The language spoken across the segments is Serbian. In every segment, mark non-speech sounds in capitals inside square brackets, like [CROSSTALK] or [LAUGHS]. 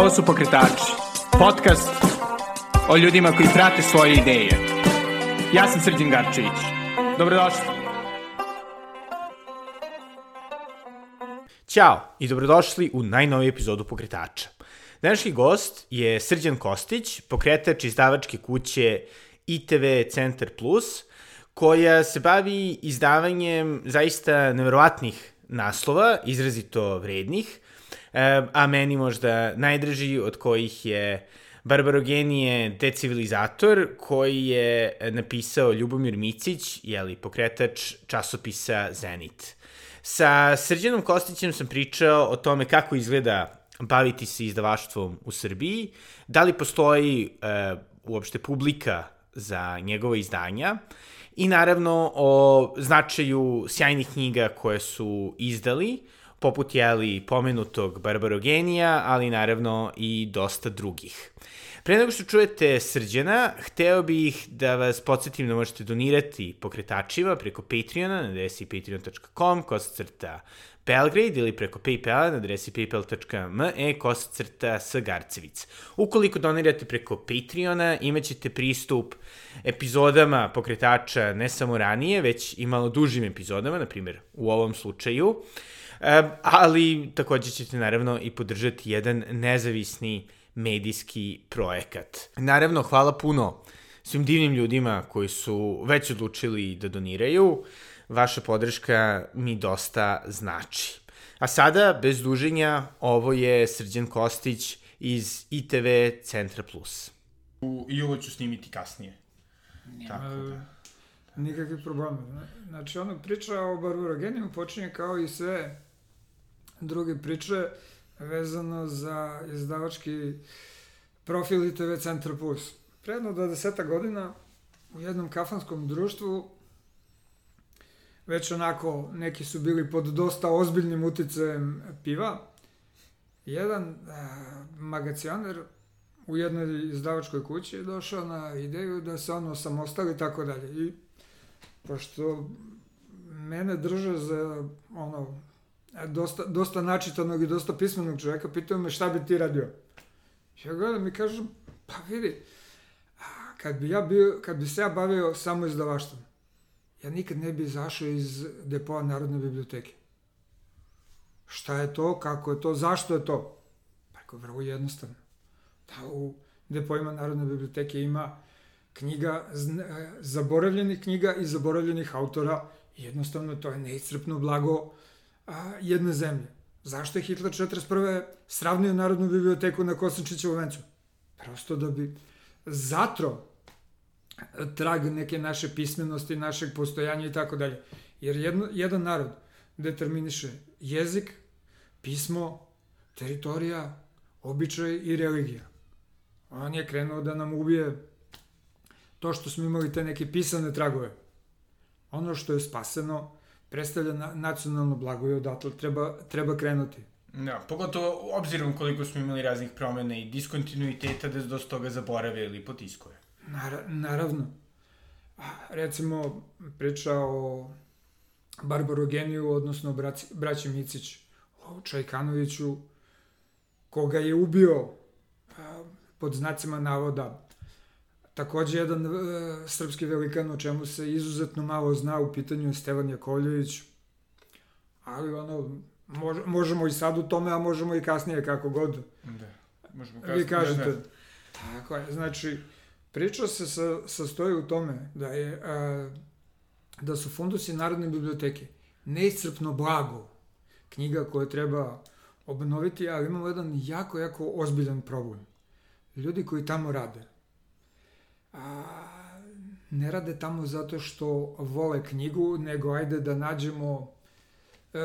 Ovo su Pokretači, podcast o ljudima koji prate svoje ideje. Ja sam Srđan Garčević. Dobrodošli. Ćao i dobrodošli u najnoviju epizodu Pokretača. Današnji gost je Srđan Kostić, pokretač izdavačke kuće ITV Centar Plus, koja se bavi izdavanjem zaista neverovatnih naslova, izrazito vrednih, a meni možda najdraži od kojih je Barbarogenije decivilizator koji je napisao Ljubomir Micić, jeli, pokretač časopisa Zenit. Sa Srđanom Kostićem sam pričao o tome kako izgleda baviti se izdavaštvom u Srbiji, da li postoji e, uopšte publika za njegove izdanja i naravno o značaju sjajnih knjiga koje su izdali, poput jeli pomenutog Barbarogenija, ali naravno i dosta drugih. Pre nego što čujete Srđana, hteo bih da vas podsjetim da možete donirati pokretačima preko Patreona na adresi patreon.com, kosacrta Belgrade ili preko Paypala na adresi paypal.me kosacrta Sagarcevic. Ukoliko donirate preko Patreona, imaćete pristup epizodama pokretača ne samo ranije, već i malo dužim epizodama, na primjer u ovom slučaju, ali takođe ćete naravno i podržati jedan nezavisni medijski projekat. Naravno, hvala puno svim divnim ljudima koji su već odlučili da doniraju. Vaša podrška mi dosta znači. A sada, bez duženja, ovo je Srđan Kostić iz ITV Centra Plus. U, I ovo ću snimiti kasnije. Nema Tako da. nikakvih problema. Znači, ono priča o barbarogeniju počinje kao i sve druge priče vezano za izdavački profil ITV Centra Plus. Predno 20 godina u jednom kafanskom društvu već onako neki su bili pod dosta ozbiljnim uticajem piva. Jedan e, magacioner u jednoj izdavačkoj kući je došao na ideju da se ono samostali i tako dalje. I pošto mene drže za ono dosta, dosta načitanog i dosta pismenog čoveka, pitao me šta bi ti radio. Ja gledam i kažem, pa vidi, kad bi, ja bio, kad bi se ja bavio samo izdavaštvom, ja nikad ne bi izašao iz depoa Narodne biblioteke. Šta je to, kako je to, zašto je to? Pa je vrlo jednostavno. Da u depoima Narodne biblioteke ima knjiga, zaboravljenih knjiga i zaboravljenih autora. Jednostavno, to je neiscrpno blago a, jedne zemlje. Zašto je Hitler 41. sravnio Narodnu biblioteku na Kosančićevu vencu? Prosto da bi zatro trag neke naše pismenosti, našeg postojanja i tako dalje. Jer jedno, jedan narod determiniše jezik, pismo, teritorija, običaj i religija. On je krenuo da nam ubije to što smo imali te neke pisane tragove. Ono što je spaseno predstavlja na, nacionalno blago i odatle treba, treba krenuti. Da, pogotovo obzirom koliko smo imali raznih promena i diskontinuiteta da dosta toga zaborave ili potiskuje. Nar naravno. Recimo, priča o Barbarogeniju, odnosno braći, braći Micić, o Čajkanoviću, koga je ubio pod znacima navoda Takođe, jedan e, srpski velikan o čemu se izuzetno malo zna u pitanju je Stevan Jakovljević, ali ono, mož, možemo i sad u tome, a možemo i kasnije kako god. Da, možemo kasnije. Vi kažete. Da, da. Tako je, znači, priča se sa, sastoji u tome da je, a, da su fundusi Narodne biblioteke neiscrpno blago, knjiga koje treba obnoviti, ali imamo jedan jako, jako ozbiljan problem. Ljudi koji tamo rade, a, ne rade tamo zato što vole knjigu, nego ajde da nađemo e,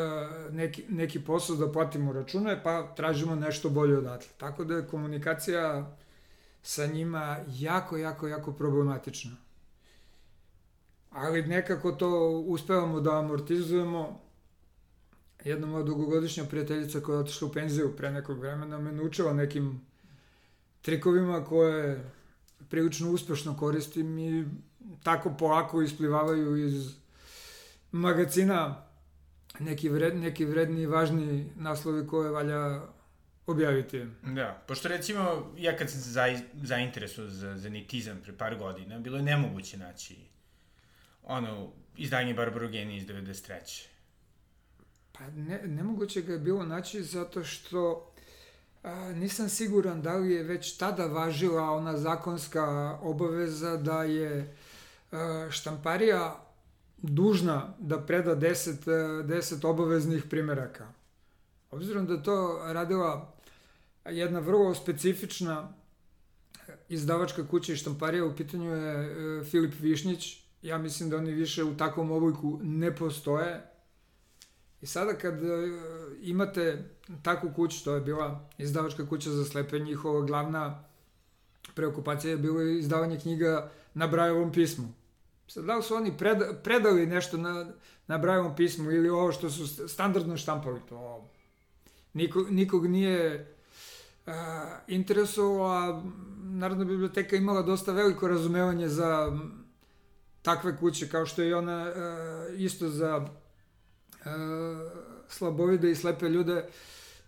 neki, neki posao da platimo račune, pa tražimo nešto bolje odatle. Tako da je komunikacija sa njima jako, jako, jako problematična. Ali nekako to uspevamo da amortizujemo. Jedna moja dugogodišnja prijateljica koja je otišla u penziju pre nekog vremena me naučila nekim trikovima koje prilično uspešno koristim i tako polako isplivavaju iz magazina neki, vred, neki vredni i važni naslovi koje valja objaviti. Da, pošto recimo, ja kad sam se za, zainteresuo za zenitizam pre par godina, bilo je nemoguće naći ono, izdanje Barbarogeni iz 93. Pa ne, nemoguće ga je bilo naći zato što nisam siguran da li je već tada važila ona zakonska obaveza da je štamparija dužna da preda 10, 10 obaveznih primeraka. Obzirom da to radila jedna vrlo specifična izdavačka kuća i štamparija, u pitanju je e, Filip Višnjić, ja mislim da oni više u takvom obliku ne postoje. I sada kad e, imate takvu kuću, to je bila izdavačka kuća za slepe, njihova glavna preokupacija je bilo izdavanje knjiga na Brajevom pismu. Sad, da li su oni preda, predali nešto na, na Brajevom pismu ili ovo što su standardno štampali, to niko, nikog nije a, interesovalo, a Narodna biblioteka imala dosta veliko razumevanje za takve kuće, kao što je ona a, isto za slabovide i slepe ljude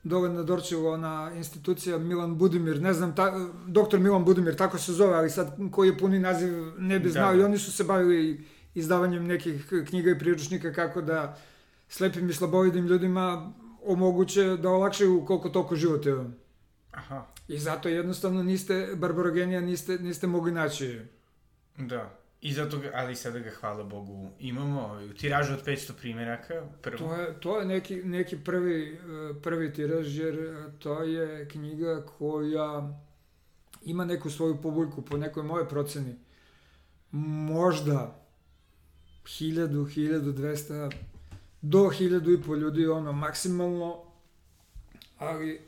dovoljno Dorčevo, ona institucija Milan Budimir, ne znam, ta, doktor Milan Budimir, tako se zove, ali sad koji je puni naziv ne bi znao da. i oni su se bavili izdavanjem nekih knjiga i priručnika kako da slepim i slabovidim ljudima omoguće da olakšaju koliko toliko živote. Aha. I zato jednostavno niste, Barbarogenija niste, niste mogli naći. Da. I zato, ga, ali sada ga, hvala Bogu, imamo u tiražu od 500 primjeraka. Prvo. To je, to je neki, neki prvi, e, prvi tiraž, jer to je knjiga koja ima neku svoju publiku, po nekoj moje proceni. Možda 1000, 1200, do 1000 i po ljudi, ono, maksimalno, ali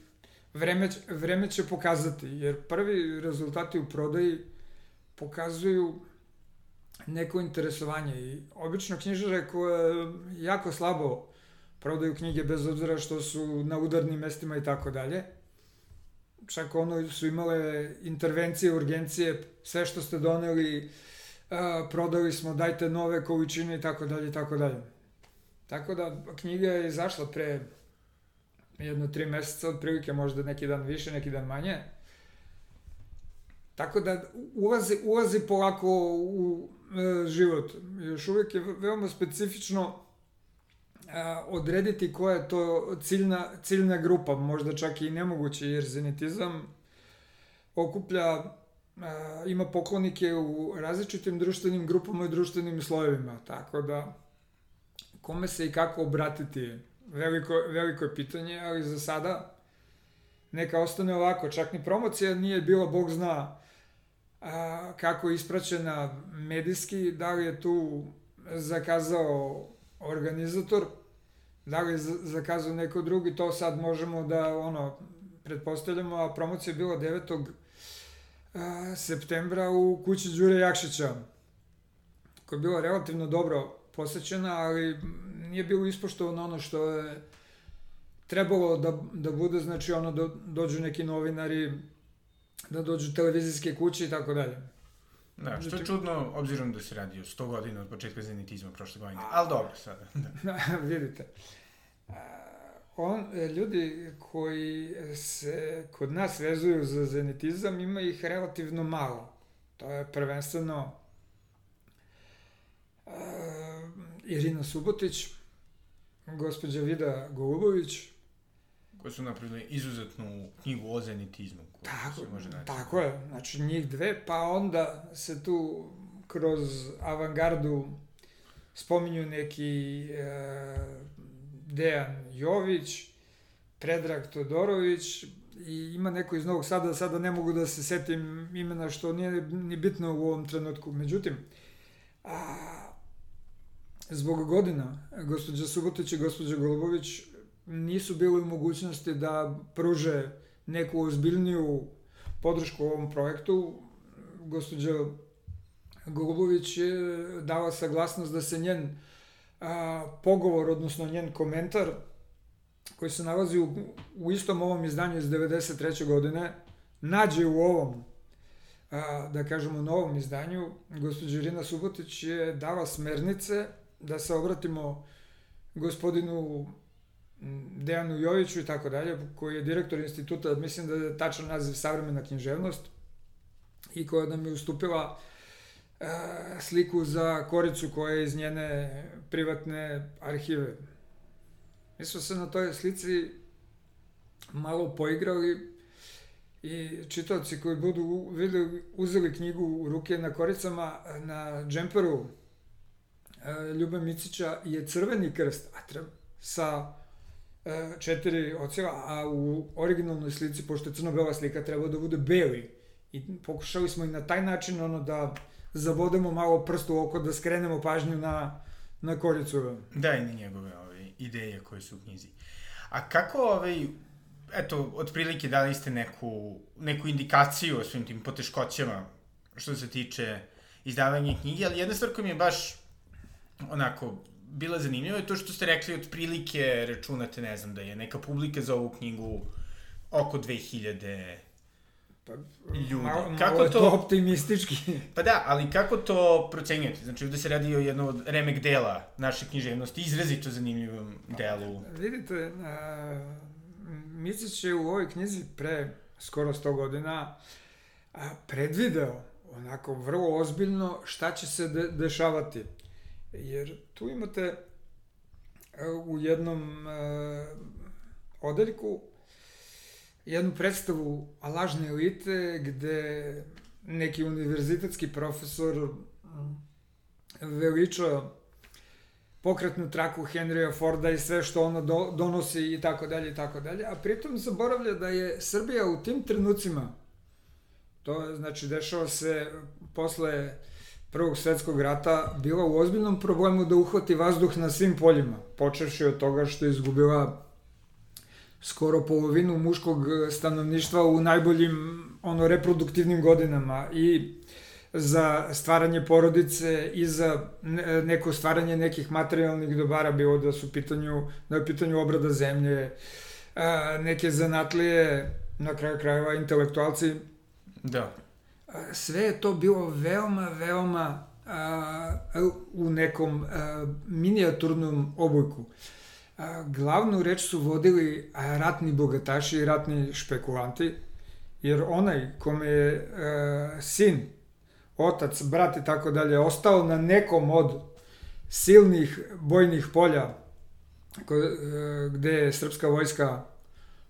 vreme, vreme će pokazati, jer prvi rezultati u prodaji pokazuju neko interesovanje i obično knjižare koje jako slabo prodaju knjige bez obzira što su na udarnim mestima i tako dalje. Čak ono su imale intervencije, urgencije, sve što ste doneli, a, prodali smo, dajte nove količine i tako dalje i tako dalje. Tako da knjiga je izašla pre jedno tri meseca, otprilike možda neki dan više, neki dan manje. Tako da ulazi, ulazi polako u e, život. Još uvijek je veoma specifično a, odrediti koja je to ciljna, ciljna grupa, možda čak i nemoguće, jer zenitizam okuplja, a, ima poklonike u različitim društvenim grupama i društvenim slojevima, tako da kome se i kako obratiti, veliko, veliko je pitanje, ali za sada neka ostane ovako, čak ni promocija nije bila, Bog zna, a, kako je ispraćena medijski, da li je tu zakazao organizator, da li je zakazao neko drugi, to sad možemo da ono, pretpostavljamo, a promocija je bila 9. A, septembra u kući Đure Jakšića, koja je bila relativno dobro posećena, ali nije bilo ispoštovano ono što je trebalo da, da bude, znači ono, do, dođu neki novinari, da dođu televizijske kuće i tako dalje. Da, što je znači- čudno, obzirom da se radi o 100 godina od početka zenitizma prošle godine, ali dobro sada. Da. [LAUGHS] vidite. On, ljudi koji se kod nas vezuju za zenitizam, ima ih relativno malo. To je prvenstveno uh, Irina Subotić, gospođa Vida Golubović, koje su napravili izuzetnu knjigu o zenitizmu. Tako, može naći. tako je, znači njih dve, pa onda se tu kroz avangardu spominju neki e, Dejan Jović, Predrag Todorović i ima neko iz Novog Sada, sada ne mogu da se setim imena što nije ni bitno u ovom trenutku. Međutim, a, zbog godina, gospođa Subotić i gospođa Golubović nisu bili u mogućnosti da pruže neku ozbiljniju podršku ovom projektu. Gospođa Golubović je dala saglasnost da se njen a, pogovor, odnosno njen komentar, koji se nalazi u, u istom ovom izdanju iz 93. godine, nađe u ovom, a, da kažemo, novom izdanju. Gospođa Irina Subotić je dala smernice da se obratimo gospodinu Dejanu Joviću i tako dalje, koji je direktor instituta, mislim da je tačan naziv Savremena književnost, i koja nam je ustupila e, sliku za Koricu koja je iz njene privatne arhive. Mi smo se na toj slici malo poigrali i čitavci koji budu videli, uzeli knjigu u ruke na koricama na džemperu e, Ljube Micića je crveni krst, a treba, sa četiri oceva, a u originalnoj slici, pošto je crno-bela slika, treba da bude beli. I pokušali smo i na taj način ono da zabodemo malo prst u oko, da skrenemo pažnju na, na koricu. Da, i na njegove ove, ideje koje su u knjizi. A kako ovaj, eto, otprilike dali ste neku, neku indikaciju o svim tim poteškoćama što se tiče izdavanja knjige, ali jedna stvar koja mi je baš onako bila zanimljiva je to što ste rekli otprilike računate, ne znam, da je neka publika za ovu knjigu oko 2000 Pa, ljudi. Malo, kako malo je to, to [LAUGHS] optimistički. Pa da, ali kako to procenjujete? Znači, ovde se radi o jednom od remek dela naše književnosti, izrazito zanimljivom delu. Vidite, a, Micić je u ovoj knjizi pre skoro 100 godina a, predvideo onako vrlo ozbiljno šta će se de, dešavati. Jer tu imate a, u jednom a, odeljku jednu predstavu lažne elite gde neki univerzitetski profesor veliča pokretnu traku Henrya Forda i sve što ono do, donosi i tako dalje i tako dalje, a pritom zaboravlja da je Srbija u tim trenucima, to znači dešava se posle Prvog svetskog rata, bila u ozbiljnom problemu da uhvati vazduh na svim poljima, počevši od toga što je izgubila skoro polovinu muškog stanovništva u najboljim ono reproduktivnim godinama i za stvaranje porodice i za neko stvaranje nekih materijalnih dobara, bilo da su pitanju, da je pitanju obrada zemlje, neke zanatlije, na kraju krajeva intelektualci. Da. Sve je to bilo veoma, veoma u nekom minijaturnom obojku. Glavnu reč su vodili ratni bogataši i ratni špekulanti, jer onaj kome je sin otac, brat i tako dalje, ostao na nekom od silnih bojnih polja koje, gde je srpska vojska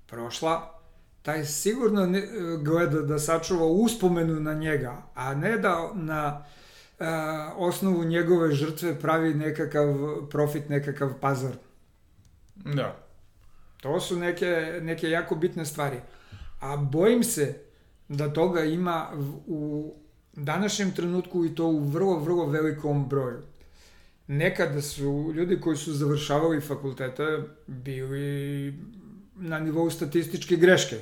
prošla, taj sigurno ne, gleda da sačuva uspomenu na njega, a ne da na a, osnovu njegove žrtve pravi nekakav profit, nekakav pazar. Da. To su neke, neke jako bitne stvari. A bojim se da toga ima u današnjem trenutku i to u vrlo, vrlo velikom broju. Nekada su ljudi koji su završavali fakultete bili na nivou statističke greške.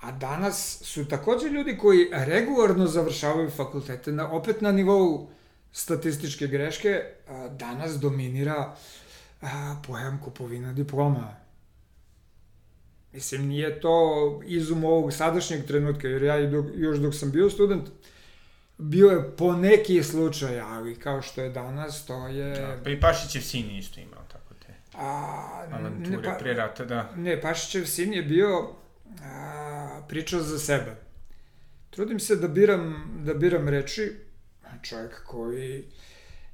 A danas su takođe ljudi koji regularno završavaju fakultete, na, opet na nivou statističke greške, a, danas dominira a, pojam kupovina diploma. Mislim, nije to izum ovog sadašnjeg trenutka, jer ja dok, još dok sam bio student, bio je po neki slučaj, ali kao što je danas, to je... Da, pa i Pašićev sin isto te A, avanture ne, pa, pre rata, da. Ne, Pašićev sin je bio a, pričao za sebe. Trudim se da biram, da biram reči, čovjek koji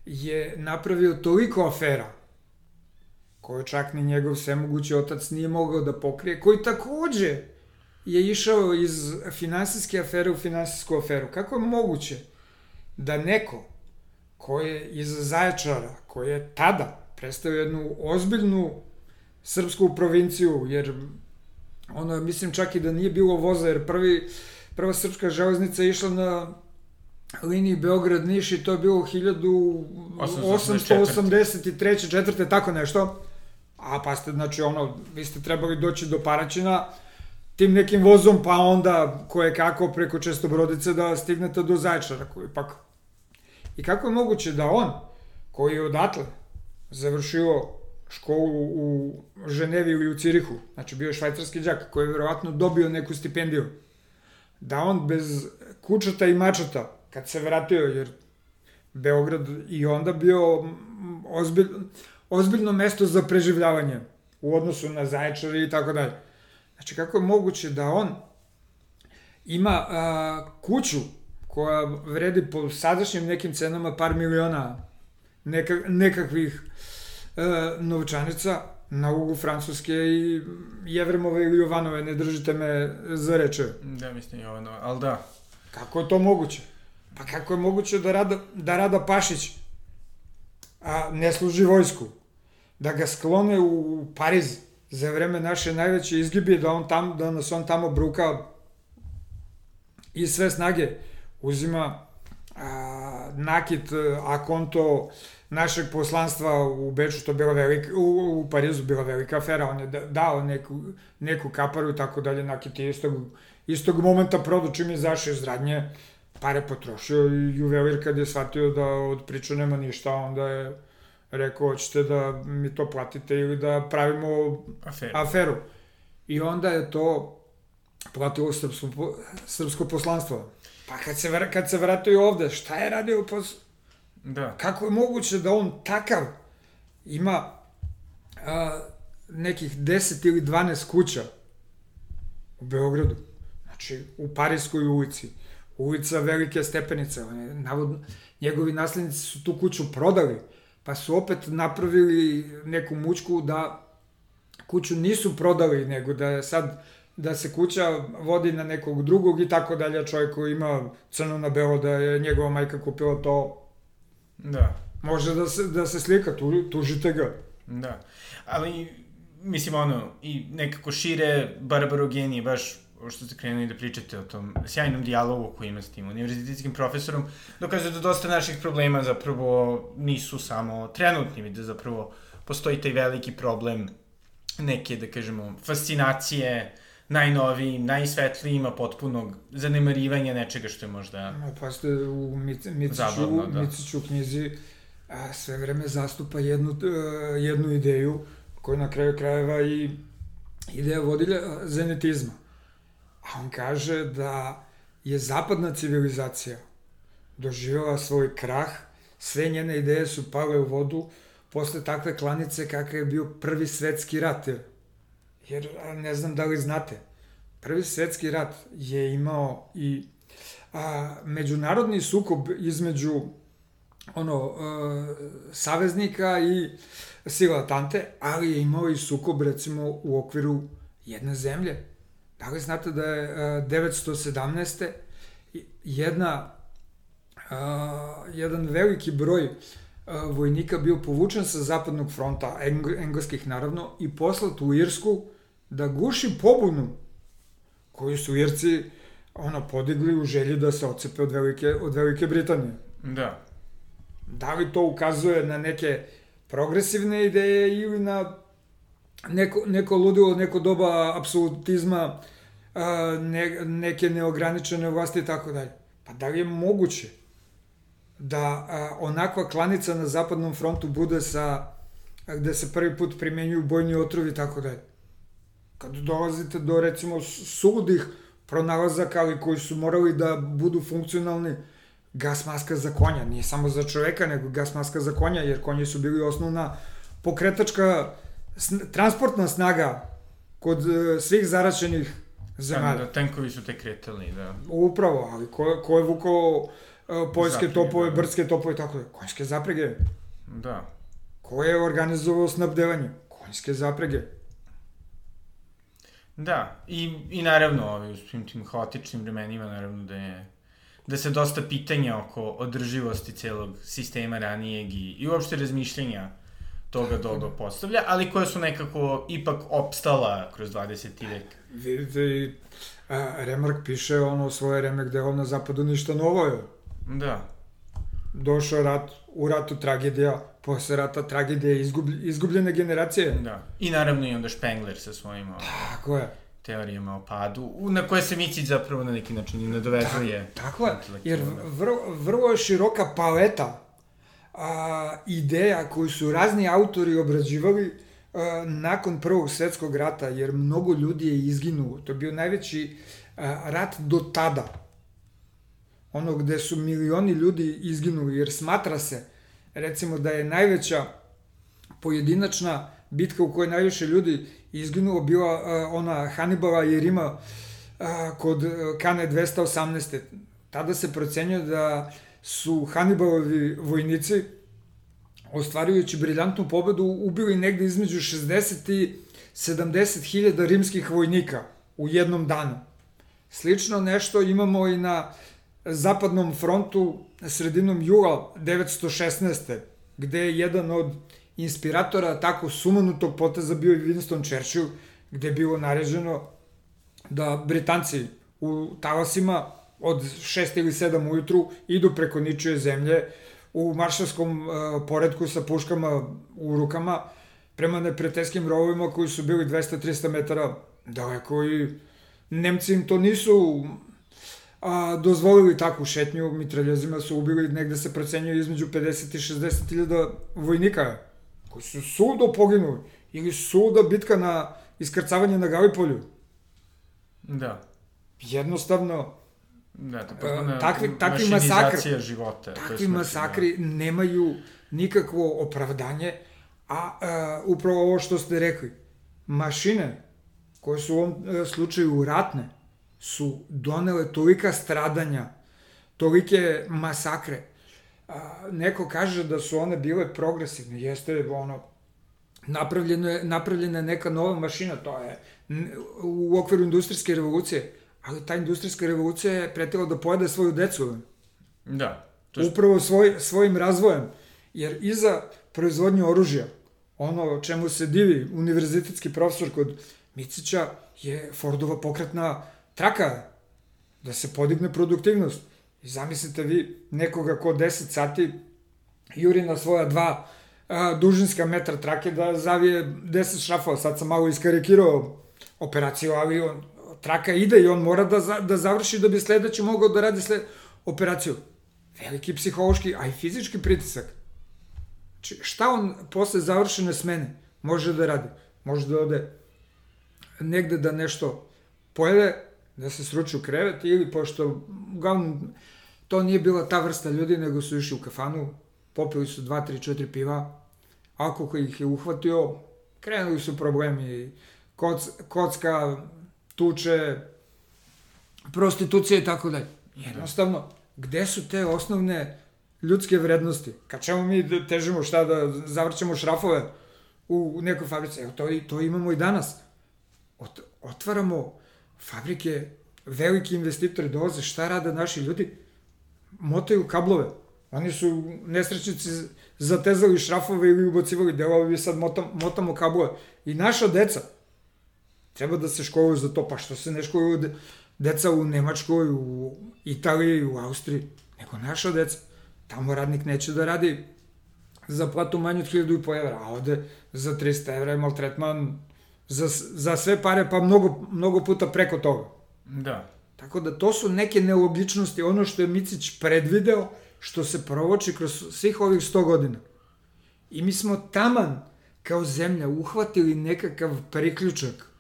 je napravio toliko afera, koju čak ni njegov svemogući otac nije mogao da pokrije, koji takođe je išao iz finansijske afere u finansijsku aferu. Kako je moguće da neko ko je iz Zaječara, ko je tada predstavio jednu ozbiljnu srpsku provinciju, jer ono, mislim čak i da nije bilo voza, jer prvi, prva srpska železnica je išla na liniji Beograd-Niš i to je bilo 1883. četvrte, tako nešto. A pa ste, znači, ono, vi ste trebali doći do Paraćina tim nekim vozom, pa onda koje kako preko Čestobrodice da stignete do Zaječara, koji pak... I kako je moguće da on, koji je odatle završio školu u Ženevi ili u Cirihu, znači bio je švajcarski đak, koji je verovatno dobio neku stipendiju, da on bez kučata i mačata, kad se vratio, jer Beograd i onda bio ozbilj, ozbiljno mesto za preživljavanje. u odnosu na Zaječar i tako dalje. Znači, kako je moguće da on ima a, kuću koja vredi po sadašnjim nekim cenama par miliona neka, nekakvih a, novčanica na ugu Francuske i Jevremove ili Jovanove, ne držite me za reče. Da, mislim Jovanova, ali da. Kako je to moguće? Pa kako je moguće da Rada, da Rada Pašić a, ne služi vojsku? Da ga sklone u Pariz za vreme naše najveće izgibe, da, on tam, da nas on tamo bruka i sve snage uzima a, nakit a konto našeg poslanstva u Beču, to bila velika, u, u Parizu bila velika afera, on je dao neku, neku kaparu i tako dalje, nakit je istog, istog momenta prodao čim je zašao iz radnje, pare potrošio i juvelir kad je shvatio da od priča nema ništa, onda je rekao, hoćete da mi to platite ili da pravimo Aferu. aferu. I onda je to platilo srpsko, srpsko poslanstvo. Pa kad se, kad se vratio ovde, šta je radio pos... Da. Kako je moguće da on takav ima a, nekih 10 ili 12 kuća u Beogradu? Znači, u Parijskoj ulici. Ulica Velike stepenice. Navodno, njegovi naslednici su tu kuću prodali, pa su opet napravili neku mučku da kuću nisu prodali, nego da je sad da se kuća vodi na nekog drugog i tako dalje, čovjek koji ima crno na belo da je njegova majka kupila to, Da. može da se, da se slika, tu, tužite ga. Da. Ali, mislim, ono, i nekako šire barbarogenije, baš što ste krenuli da pričate o tom sjajnom dijalogu koji ima s tim univerzitetskim profesorom, dokazuje da dosta naših problema zapravo nisu samo trenutni, da zapravo postoji taj veliki problem neke, da kažemo, fascinacije najnovijim, najsvetlijima, potpunog zanemarivanja nečega što je možda... Pa ste u Mic- Miciću, Zabavno, da. Miciću knjizi a, sve vreme zastupa jednu, a, jednu ideju koja na kraju krajeva i ideja vodilja a, zenetizma. A on kaže da je zapadna civilizacija doživjela svoj krah, sve njene ideje su pale u vodu posle takve klanice kakav je bio prvi svetski rat. Jer, jer ne znam da li znate, prvi svetski rat je imao i a, međunarodni sukob između ono a, saveznika i sila Tante, ali je imao i sukob recimo u okviru jedne zemlje. Da li znate da je a, 917. jedna a, jedan veliki broj a, vojnika bio povučen sa zapadnog fronta, eng, engleskih naravno, i poslat u Irsku da guši pobunu koju su Irci ono, podigli u želji da se ocepe od Velike, od Velike Britanije. Da. Da li to ukazuje na neke progresivne ideje ili na neko, neko ludilo, neko doba apsolutizma, ne, neke neograničene vlasti i tako dalje. Pa da li je moguće da a, onakva klanica na zapadnom frontu bude sa gde se prvi put primenjuju bojni otrovi i tako dalje? Kad dolazite do recimo suludih pronalazaka, ali koji su morali da budu funkcionalni, gas maska za konja, nije samo za čoveka, nego gas maska za konja, jer konji su bili osnovna pokretačka sn transportna snaga kod uh, svih zaračenih zemalja. Da, tenkovi su te kretali, da. Upravo, ali ko, ko je vukao uh, poljske Zaprege, topove, da. brdske topove tako da. Konjske zaprege. Da. Ko je organizovao snabdevanje? Konjske zaprege. Da, i, i naravno, ovaj, u svim tim haotičnim vremenima, naravno da je da se dosta pitanja oko održivosti celog sistema ranijeg i, i uopšte razmišljenja toga doga postavlja, ali koje su nekako ipak opstala kroz 20. vek. Vidite i Remark piše ono svoje remek da je on na zapadu ništa novo je. Da, Došao rat, u ratu tragedija, posle rata tragedija izgublj, izgubljene generacije. da. I naravno i onda Spengler sa svojim ovaj, Tako je. teorijama o padu, na koje se Micić zapravo na neki način i nadovezuje. Tako je, jer vrlo, vrlo je široka paleta a, ideja koju su razni autori obrađivali a, nakon Prvog svetskog rata, jer mnogo ljudi je izginulo. To je bio najveći a, rat do tada. Ono gde su milioni ljudi izginuli, jer smatra se, recimo, da je najveća pojedinačna bitka u kojoj najviše ljudi izginulo bila uh, ona Hannibala i Rima uh, kod Kane 218. Tada se procenjuje da su Hannibalovi vojnici ostvarujući briljantnu pobedu ubili negde između 60 i 70 hiljada rimskih vojnika u jednom danu. Slično nešto imamo i na zapadnom frontu sredinom jula 916. gde je jedan od inspiratora tako sumanutog poteza bio i Winston Churchill, gde je bilo naređeno da Britanci u talasima od 6 ili 7 ujutru idu preko ničije zemlje u maršalskom uh, poredku sa puškama u rukama prema neprijateljskim rovovima koji su bili 200-300 metara daleko i Nemci im to nisu a, dozvolili takvu šetnju, mitraljezima su ubili, negde se procenjuje između 50 i 60 hiljada vojnika, koji su sudo poginuli, ili suda bitka na iskrcavanje na Galipolju. Da. Jednostavno, Da, to takvi, takvi masakri, života. Takvi masakri da. nemaju nikakvo opravdanje, a uh, upravo ovo što ste rekli, mašine koje su u ovom uh, slučaju ratne, su donele tolika stradanja, tolike masakre. A, neko kaže da su one bile progresivne, jeste ono, napravljeno je, napravljena je neka nova mašina, to je u okviru industrijske revolucije, ali ta industrijska revolucija je pretila da pojede svoju decu. Da. To je... Upravo svoj, svojim razvojem. Jer iza proizvodnje oružja, ono čemu se divi univerzitetski profesor kod Micića, je Fordova pokretna traka, da se podigne produktivnost. I zamislite vi nekoga ko 10 sati juri na svoja dva a, dužinska metra trake da zavije 10 šrafova. Sad sam malo iskarikirao operaciju, ali on, traka ide i on mora da, za, da završi da bi sledeći mogao da radi sled, operaciju. Veliki psihološki, a i fizički pritisak. Znači, šta on posle završene smene može da radi? Može da ode negde da nešto pojede, da se sruči u krevet ili pošto uglavnom to nije bila ta vrsta ljudi, nego su išli u kafanu, popili su 2, 3, 4 piva, alkohol ih je uhvatio, krenuli su problemi, koc, kocka, tuče, prostitucije i tako dalje. Jednostavno, gde su te osnovne ljudske vrednosti? Kad ćemo mi da težimo šta da zavrćemo šrafove u nekoj fabrici? Evo, to, to imamo i danas. Ot, otvaramo fabrike, veliki investitori dolaze, šta rade naši ljudi? Motaju kablove. Oni su nesrećnici zatezali šrafove ili ubacivali delove, vi sad motam, motamo kablove. I naša deca treba da se školuju za to, pa što se ne školuju deca u Nemačkoj, u Italiji, u Austriji, nego naša deca. Tamo radnik neće da radi za platu manju od 1000 i po evra, a ovde za 300 evra je maltretman za, za sve pare, pa mnogo, mnogo puta preko toga. Da. Tako da to su neke nelogičnosti, ono što je Micić predvideo, što se provoči kroz svih ovih 100 godina. I mi smo taman kao zemlja uhvatili nekakav priključak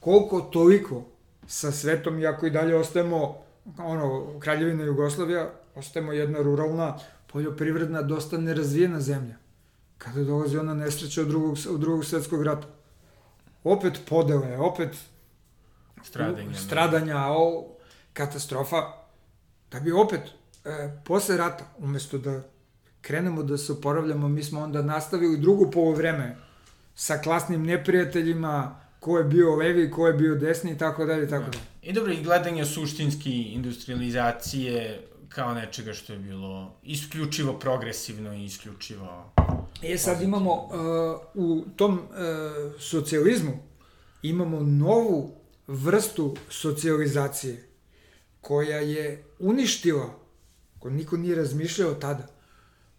koliko toliko sa svetom, iako i dalje ostajemo ono, Kraljevina Jugoslavija, ostajemo jedna ruralna, poljoprivredna, dosta nerazvijena zemlja. Kada dolazi ona nesreća od drugog, od drugog svetskog rata opet podele, opet stradanja, stradanja o, katastrofa, da bi opet e, posle rata, umesto da krenemo da se oporavljamo, mi smo onda nastavili drugo polovreme sa klasnim neprijateljima, ko je bio levi, ko je bio desni i tako dalje i tako da. dalje. I dobro, i gledanje suštinski industrializacije kao nečega što je bilo isključivo progresivno i isključivo E sad imamo uh, u tom uh, socijalizmu imamo novu vrstu socijalizacije koja je uništila, ko niko nije razmišljao tada,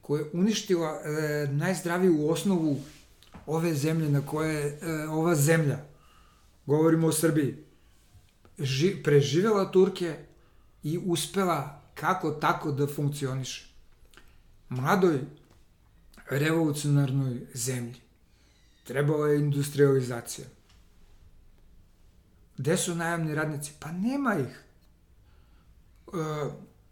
koja je uništila uh, najzdraviju osnovu ove zemlje na koje je uh, ova zemlja, govorimo o Srbiji, ži, preživela Turke i uspela kako tako da funkcioniše. Mladoj revolucionarnoj zemlji. Trebala je industrializacija. Gde su najamni radnici? Pa nema ih. E,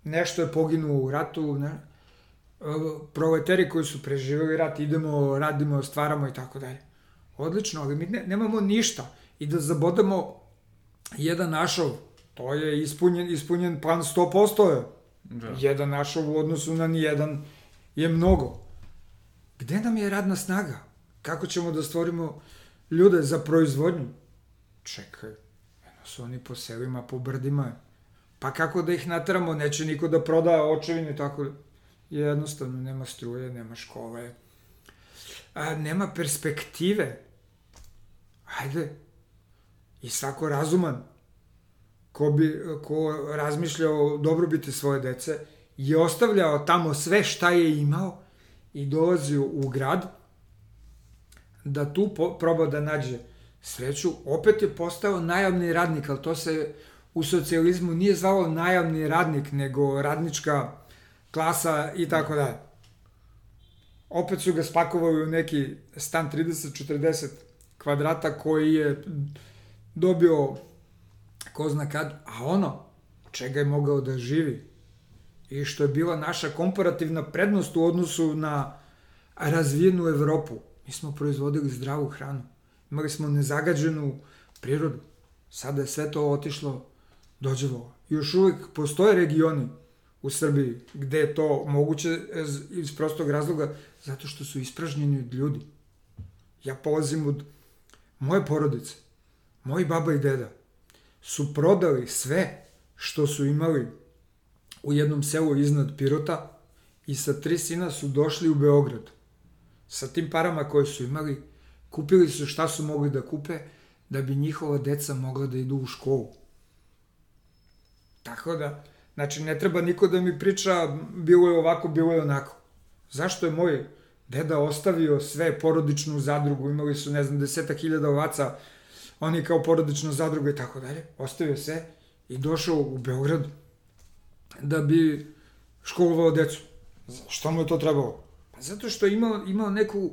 nešto je poginulo u ratu, ne? E, proleteri koji su preživeli rat, idemo, radimo, stvaramo i tako dalje. Odlično, ali mi ne, nemamo ništa. I da zabodamo jedan našov, to je ispunjen, ispunjen plan 100% je. Da. Jedan našov u odnosu na nijedan je mnogo. Gde nam je radna snaga? Kako ćemo da stvorimo ljude za proizvodnju? Čekaj, eno su oni po selima, po brdima. Pa kako da ih natramo? Neće niko da proda očevine, tako jednostavno nema struje, nema škole, a, nema perspektive. Hajde, i svako razuman ko, bi, ko razmišlja o dobrobiti svoje dece je ostavljao tamo sve šta je imao i dolazio u grad da tu po, proba da nađe sreću. Opet je postao najavni radnik, ali to se u socijalizmu nije zvalo najavni radnik, nego radnička klasa i tako dalje. Opet su ga spakovali u neki stan 30-40 kvadrata koji je dobio ko zna kad, a ono čega je mogao da živi i što je bila naša komparativna prednost u odnosu na razvijenu Evropu. Mi smo proizvodili zdravu hranu, imali smo nezagađenu prirodu. Sada je sve to otišlo dođevo. Još uvijek postoje regioni u Srbiji gde je to moguće iz prostog razloga zato što su ispražnjeni od ljudi. Ja polazim od moje porodice, moji baba i deda su prodali sve što su imali u jednom selu iznad Pirota i sa tri sina su došli u Beograd. Sa tim parama koje su imali, kupili su šta su mogli da kupe da bi njihova deca mogla da idu u školu. Tako da, znači ne treba niko da mi priča bilo je ovako, bilo je onako. Zašto je moj deda ostavio sve porodičnu zadrugu, imali su ne znam deseta hiljada ovaca, oni kao porodična zadruga i tako dalje, ostavio sve i došao u Beograd da bi školovao decu. Što mu je to trebalo? Pa zato što je imao, imao neku,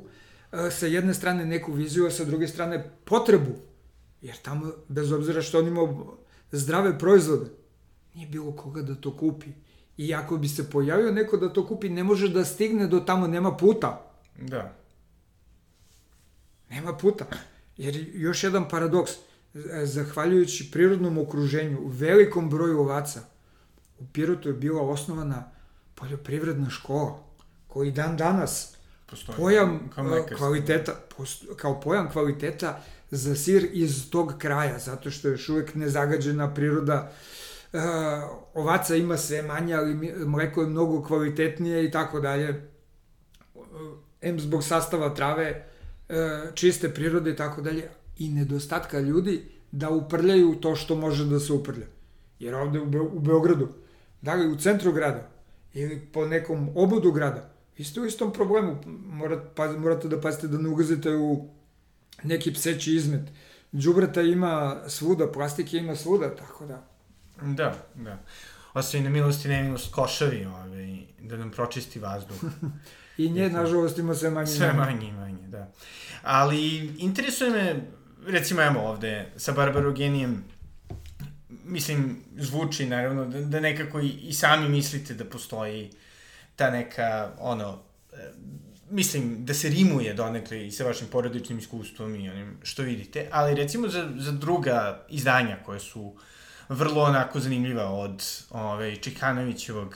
e, sa jedne strane neku viziju, a sa druge strane potrebu. Jer tamo, bez obzira što on imao zdrave proizvode, nije bilo koga da to kupi. I ako bi se pojavio neko da to kupi, ne može da stigne do tamo, nema puta. Da. Nema puta. Jer još jedan paradoks, zahvaljujući prirodnom okruženju, velikom broju ovaca, u Pirotu je bila osnovana poljoprivredna škola, koji dan danas Postoji, pojam kao e, kvaliteta, posto, kao pojam kvaliteta za sir iz tog kraja, zato što je još uvek nezagađena priroda uh, ovaca ima sve manje, ali mleko je mnogo kvalitetnije i tako dalje. M zbog sastava trave, uh, čiste prirode i tako dalje i nedostatka ljudi da uprljaju to što može da se uprlja. Jer ovde u, Be u Beogradu, da li u centru grada ili po nekom obodu grada, vi ste u istom problemu. Morat, pa, morate da pazite da ne ugazite u neki pseći izmet. Đubreta ima svuda, plastike ima svuda, tako da Da, da. Osim na milost i nemilost košavi, ovaj, da nam pročisti vazduh. [LAUGHS] I nje, nažalost, ima sve manje. Sve manje i manje, da. Ali, interesuje me, recimo, evo ovde, sa Barbarogenijem, mislim, zvuči, naravno, da, da nekako i, i sami mislite da postoji ta neka, ono, mislim, da se rimuje donekle i sa vašim porodičnim iskustvom i onim što vidite, ali recimo za, za druga izdanja koje su uh, vrlo onako zanimljiva od ove, Čikanovićevog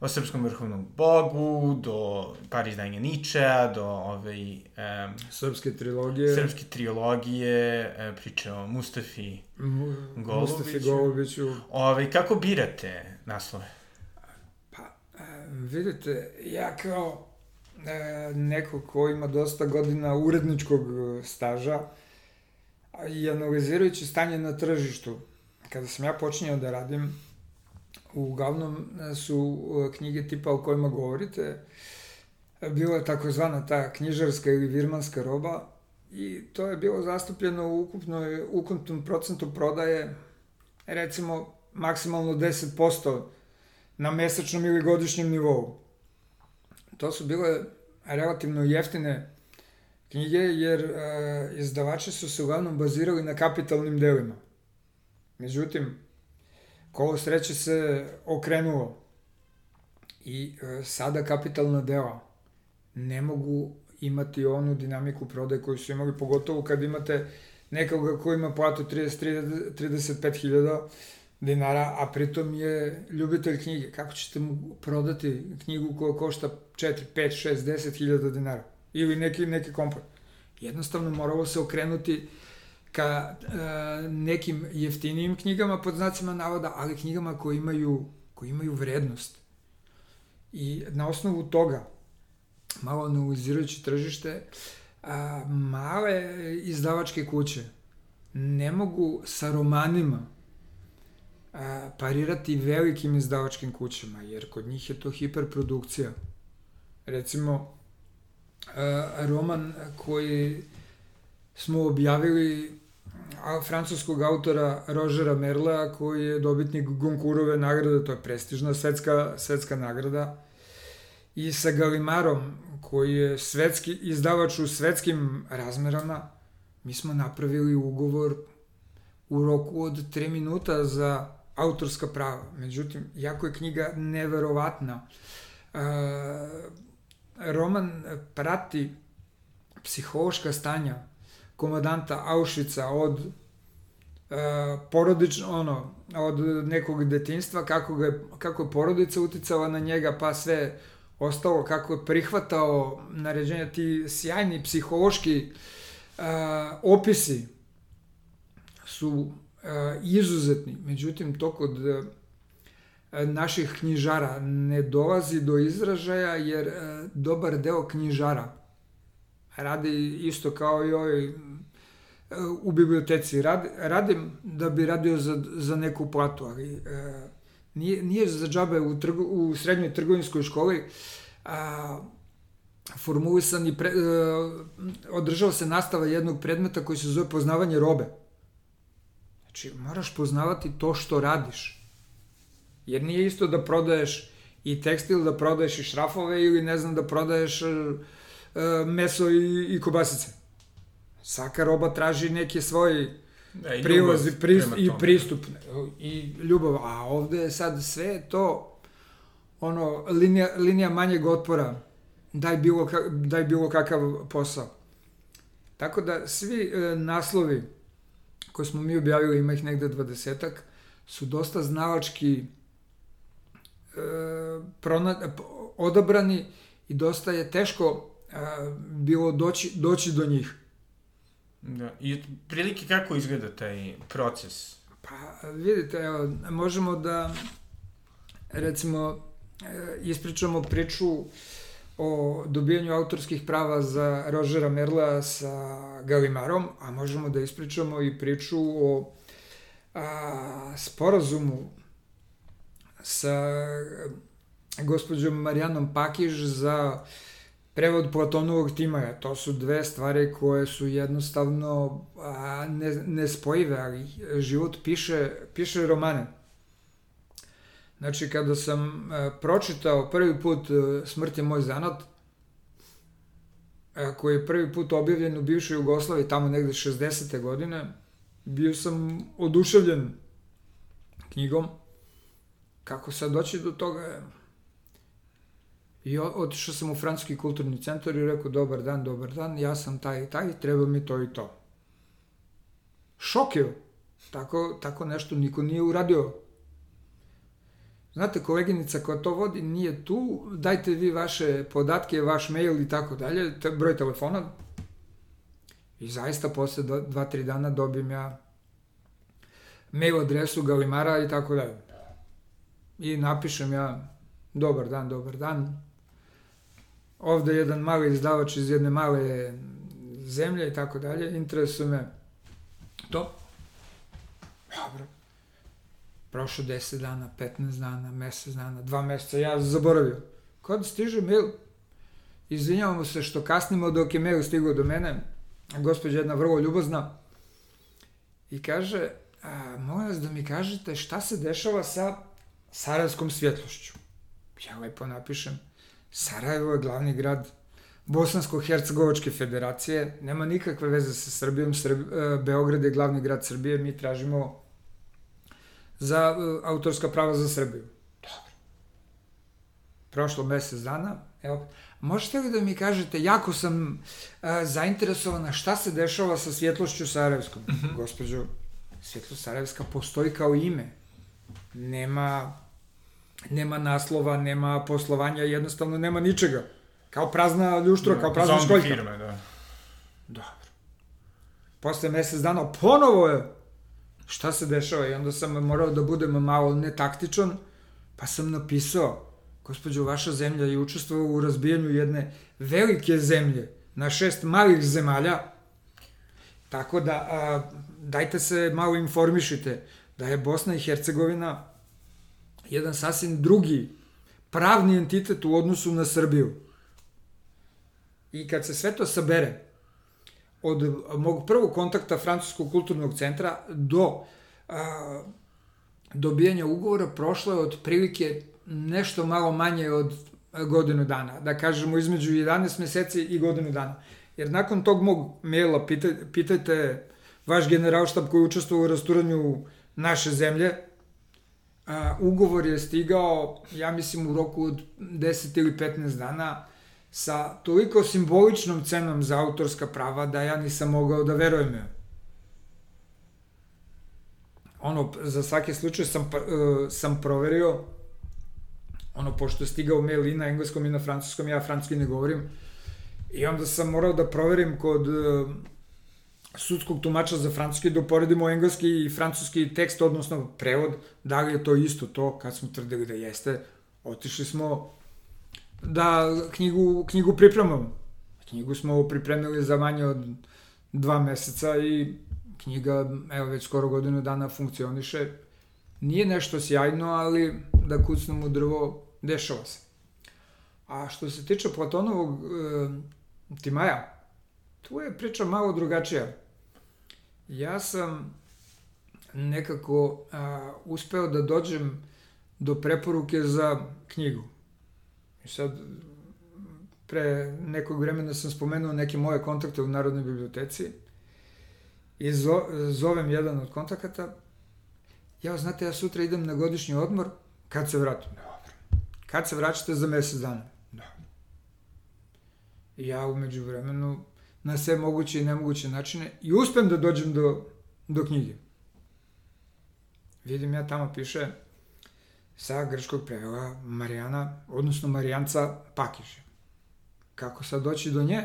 o srpskom vrhovnom bogu, do par izdanja Ničea, do ove, um, srpske trilogije, srpske trilogije, e, priče o Mustafi Golubiću. Mustafi Golubiću. Ove, kako birate naslove? Pa, e, vidite, ja kao e, neko ko ima dosta godina uredničkog staža, i analizirajući stanje na tržištu, kada sam ja počinjao da radim, uglavnom su e, knjige tipa o kojima govorite, bila je takozvana ta knjižarska ili virmanska roba i to je bilo zastupljeno u ukupnoj, ukupnom procentu prodaje, recimo, maksimalno 10% na mesečnom ili godišnjem nivou. To su bile relativno jeftine knjige, jer e, izdavači su se uglavnom bazirali na kapitalnim delima. Međutim, kolo sreće se okrenulo i e, sada kapitalna dela ne mogu imati onu dinamiku prodaje koju su imali, pogotovo kad imate nekoga ko ima platu 30, 35 hiljada dinara, a pritom je ljubitelj knjige. Kako ćete mu prodati knjigu koja košta 4, 5, 6, 10 hiljada dinara? Ili neki, neki kompot? Jednostavno moralo se okrenuti ka e, nekim jeftinijim knjigama pod znacima navoda, ali knjigama koje imaju, koje imaju vrednost. I na osnovu toga, malo analizirajući tržište, a, male izdavačke kuće ne mogu sa romanima a, parirati velikim izdavačkim kućama, jer kod njih je to hiperprodukcija. Recimo, a, roman koji smo objavili francuskog autora Rožera Merla, koji je dobitnik Gonkurove nagrade, to je prestižna svetska, svetska nagrada, i sa Galimarom, koji je svetski izdavač u svetskim razmerama, mi smo napravili ugovor u roku od 3 minuta za autorska prava. Međutim, jako je knjiga neverovatna. E, roman prati psihološka stanja komadanta Auschwitza od e, porodično, ono, od nekog detinstva, kako, ga, kako je porodica uticala na njega, pa sve ostalo, kako je prihvatao naređenja, ti sjajni psihološki uh, opisi su uh, izuzetni. Međutim, to kod uh, naših knjižara ne dolazi do izražaja, jer uh, dobar deo knjižara radi isto kao i ovaj u biblioteci. Rad, radim da bi radio za, za neku platu, ali uh, nije, nije za džabe u, trgu, u srednjoj trgovinskoj školi a, formulisan i pre, a, održava se nastava jednog predmeta koji se zove poznavanje robe. Znači, moraš poznavati to što radiš. Jer nije isto da prodaješ i tekstil, da prodaješ i šrafove ili ne znam, da prodaješ a, a, meso i, i kobasice. Svaka roba traži neke svoje Da, i prilazi prist, i pristup i ljubav, a ovde je sad sve to ono linija, linija manjeg otpora daj bilo, daj bilo kakav posao. Tako da svi e, naslovi koje smo mi objavili, ima ih negde dvadesetak, su dosta znalački e, prona, odabrani i dosta je teško e, bilo doći, doći do njih. Da. I prilike kako izgleda taj proces? Pa vidite, evo, možemo da recimo e, ispričamo priču o dobijanju autorskih prava za Rožera Merla sa Galimarom, a možemo da ispričamo i priču o a, sporazumu sa gospođom Marijanom Pakiž za prevod Platonovog Timaja. To su dve stvari koje su jednostavno a, ne, nespojive, ali život piše, piše romane. Znači, kada sam a, pročitao prvi put a, Smrt je moj zanat, a, koji je prvi put objavljen u bivšoj Jugoslaviji, tamo negde 60. godine, bio sam oduševljen knjigom. Kako sad doći do toga, I otišao sam u Francuski kulturni centar i rekao, dobar dan, dobar dan, ja sam taj i taj, treba mi to i to. Šok je. Tako, tako nešto niko nije uradio. Znate, koleginica koja to vodi nije tu, dajte vi vaše podatke, vaš mail i tako dalje, te, broj telefona. I zaista posle dva, dva, tri dana dobijem ja mail adresu Galimara i tako dalje. I napišem ja, dobar dan, dobar dan, ovde jedan mali izdavač iz jedne male zemlje i tako dalje, interesuje me to. Dobro. Prošlo 10 dana, 15 dana, mesec dana, dva meseca, ja zaboravio. Kad stiže mail, izvinjavamo se što kasnimo dok je mail stigao do mene, gospođa jedna vrlo ljubazna, i kaže, a, molim vas da mi kažete šta se dešava sa Sarajevskom svjetlošću. Ja lepo napišem, Sarajevo je glavni grad Bosansko-Hercegovačke federacije, nema nikakve veze sa Srbijom, Srb, e, Beograd je glavni grad Srbije, mi tražimo za e, autorska prava za Srbiju. Dobro. Prošlo mesec dana, evo, možete li da mi kažete, jako sam uh, zainteresovana šta se dešava sa svjetlošću Sarajevskom? Mm -hmm. Gospođo, svjetlost Sarajevska postoji kao ime. Nema, nema naslova, nema poslovanja, jednostavno nema ničega. Kao prazna ljuštra, da, kao prazna školjka. firme, da. Dobro. Posle mesec dana ponovo je šta se dešava i onda sam morao da budem malo netaktičan, pa sam napisao, gospođo, vaša zemlja je učestvovala u razbijanju jedne velike zemlje na šest malih zemalja, tako da a, dajte se malo informišite da je Bosna i Hercegovina jedan sasvim drugi pravni entitet u odnosu na Srbiju. I kad se sve to sabere, od mog prvog kontakta Francuskog kulturnog centra do a, dobijanja ugovora prošlo je od prilike nešto malo manje od godinu dana. Da kažemo između 11 meseci i godinu dana. Jer nakon tog mog maila pitaj, pitajte vaš generalštab koji učestvuje u rasturanju naše zemlje, a, ugovor je stigao, ja mislim, u roku od 10 ili 15 dana, sa toliko simboličnom cenom za autorska prava da ja nisam mogao da verujem joj. Ono, za svaki slučaj sam, uh, sam proverio, ono, pošto je stigao mail i na engleskom i na francuskom, ja francuski ne govorim, i onda sam morao da proverim kod uh, sudskog tumača za francuski, da uporedimo engleski i francuski tekst, odnosno prevod, da li je to isto to, kad smo tvrdili da jeste, otišli smo da knjigu, knjigu pripremamo. Knjigu smo pripremili za manje od dva meseca i knjiga, evo već skoro godinu dana funkcioniše. Nije nešto sjajno, ali da kucnemo drvo, dešava se. A što se tiče Platonovog e, Timaja, tu je priča malo drugačija. Ja sam nekako a, uspeo da dođem do preporuke za knjigu. I sad, pre nekog vremena sam spomenuo neke moje kontakte u Narodnoj biblioteci i zo, zovem jedan od kontakata. Ja, znate, ja sutra idem na godišnji odmor, kad se vratim? Dobro. Kad se vraćate za mesec dana? Dobro. Ja umeđu vremenu na sve moguće i nemoguće načine i uspem da dođem do, do knjige. Vidim ja tamo piše sa grčkog prevela Marijana, odnosno Marijanca Pakiša. Kako sad doći do nje?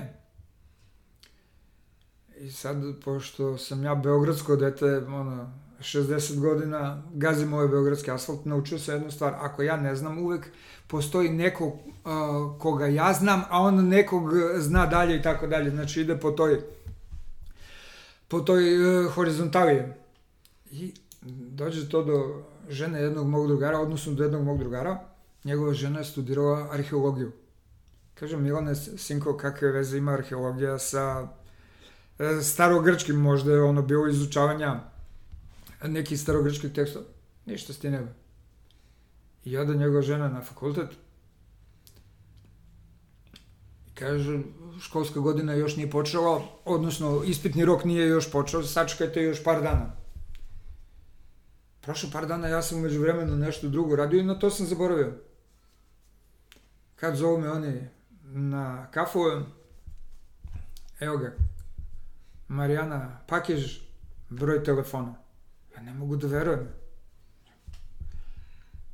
I sad, pošto sam ja beogradsko dete, ono, 60 godina, gazim ovaj beogradski asfalt, naučio se jednu stvar, ako ja ne znam, uvek postoji neko uh, koga ja znam, a on nekog zna dalje i tako dalje, znači ide po toj po toj uh, horizontali. I dođe to do žene jednog mog drugara, odnosno do jednog mog drugara, njegova žena je studirala arheologiju. Kaže, Milane, sinko, kakve veze ima arheologija sa e, starogrčkim, možda je ono bilo izučavanja nekih starogrčkih tekstova. Ništa s ti nema. I oda njegova žena na fakultet kaže, školska godina još nije počela, odnosno ispitni rok nije još počeo, sačekajte još par dana. Prošlo par dana, ja sam umeđu vremenu nešto drugo radio i na to sam zaboravio. Kad zovu me oni na kafu, evo ga, Marijana Pakež, broj telefona. Ja ne mogu da verujem.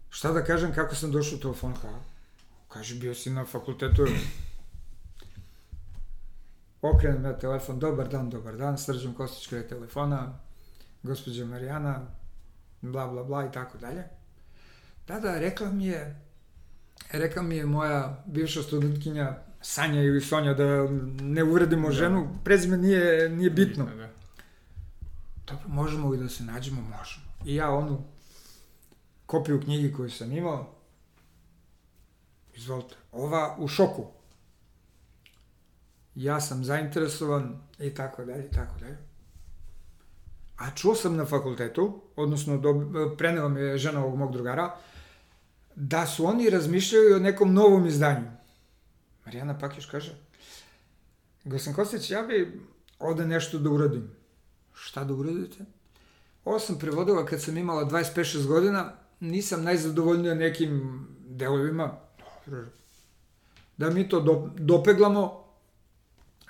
Šta da kažem kako sam došao u telefon? Ka, kaže, bio si na fakultetu. Okrenem ja telefon, dobar dan, dobar dan, Srđan Kostić kreje telefona, gospođa Marijana, bla, bla, bla i tako dalje. Da, da, rekla mi je, rekla mi je moja bivša studentkinja Sanja ili Sonja, da ne uvredimo da. ženu, prezime nije, nije bitno. bitno da. Dobro, možemo li da se nađemo? Možemo. I ja onu kopiju knjigi koju sam imao, izvolite, ova u šoku. Ja sam zainteresovan i tako dalje, i tako dalje. A čuo sam na fakultetu, odnosno do, prenela mi je žena ovog mog drugara, da su oni razmišljali o nekom novom izdanju. Marijana Pakiš kaže, Gosan Kostić, ja bi ovde nešto da uradim. Šta da uradite? Ovo sam prevodila kad sam imala 25-6 godina, nisam najzadovoljnija nekim delovima. Dobro. da mi to do, dopeglamo,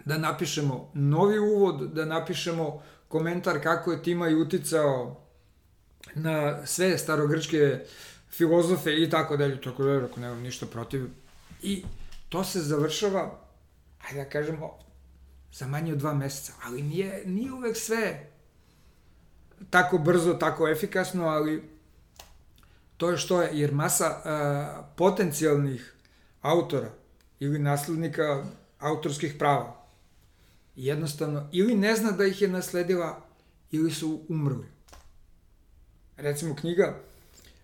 da napišemo novi uvod, da napišemo komentar kako je Timaj uticao na sve starogrčke filozofe i tako dalje, tako dalje, ako nemam ništa protiv. I to se završava, ajde da kažemo, za manje od dva meseca, ali nije, nije uvek sve tako brzo, tako efikasno, ali to je što je, jer masa a, potencijalnih autora ili naslednika autorskih prava jednostavno ili ne zna da ih je nasledila ili su umrli. Recimo knjiga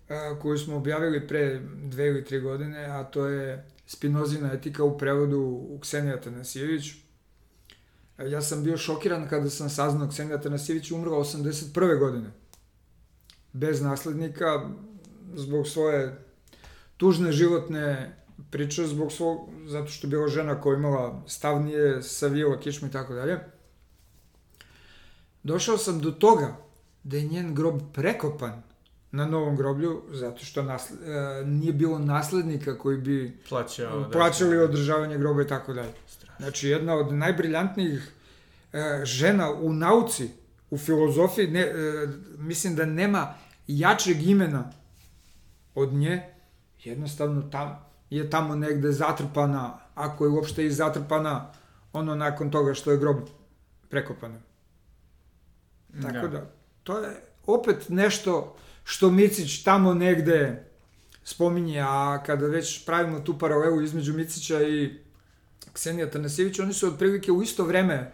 a, koju smo objavili pre dve ili tri godine, a to je Spinozina etika u prevodu Ksenija Tanasijević. Ja sam bio šokiran kada sam saznao Ksenija Tanasijević umrla 81. godine. Bez naslednika, zbog svoje tužne životne priče, zbog svog, zato što je bila žena koja imala stavnije, savijela kičmu i tako dalje. Došao sam do toga da je njen grob prekopan na novom groblju, zato što nasled, e, nije bilo naslednika koji bi Plaćao, da. plaćali održavanje groba i tako dalje. Znači, jedna od najbriljantnijih e, žena u nauci, u filozofiji, ne, e, mislim da nema jačeg imena od nje, jednostavno tam, je tamo negde zatrpana, ako je uopšte i zatrpana, ono nakon toga što je grob prekopan. Tako da, to je opet nešto što Micić tamo negde spominje, a kada već pravimo tu paralelu između Micića i Ksenija Tanasijevića, oni su otprilike u isto vreme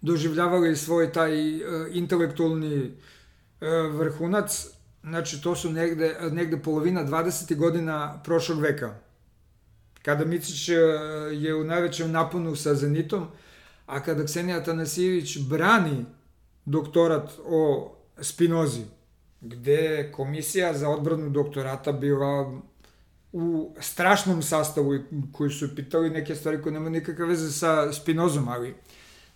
doživljavali svoj taj uh, intelektualni uh, vrhunac, znači to su negde, negde polovina 20. godina prošlog veka. Kada Micić uh, je u najvećem naponu sa Zenitom, a kada Ksenija Tanasijević brani doktorat o Spinozi, gde komisija za odbranu doktorata bila u strašnom sastavu koji su pitali neke stvari koje nemaju nikakve veze sa Spinozom, ali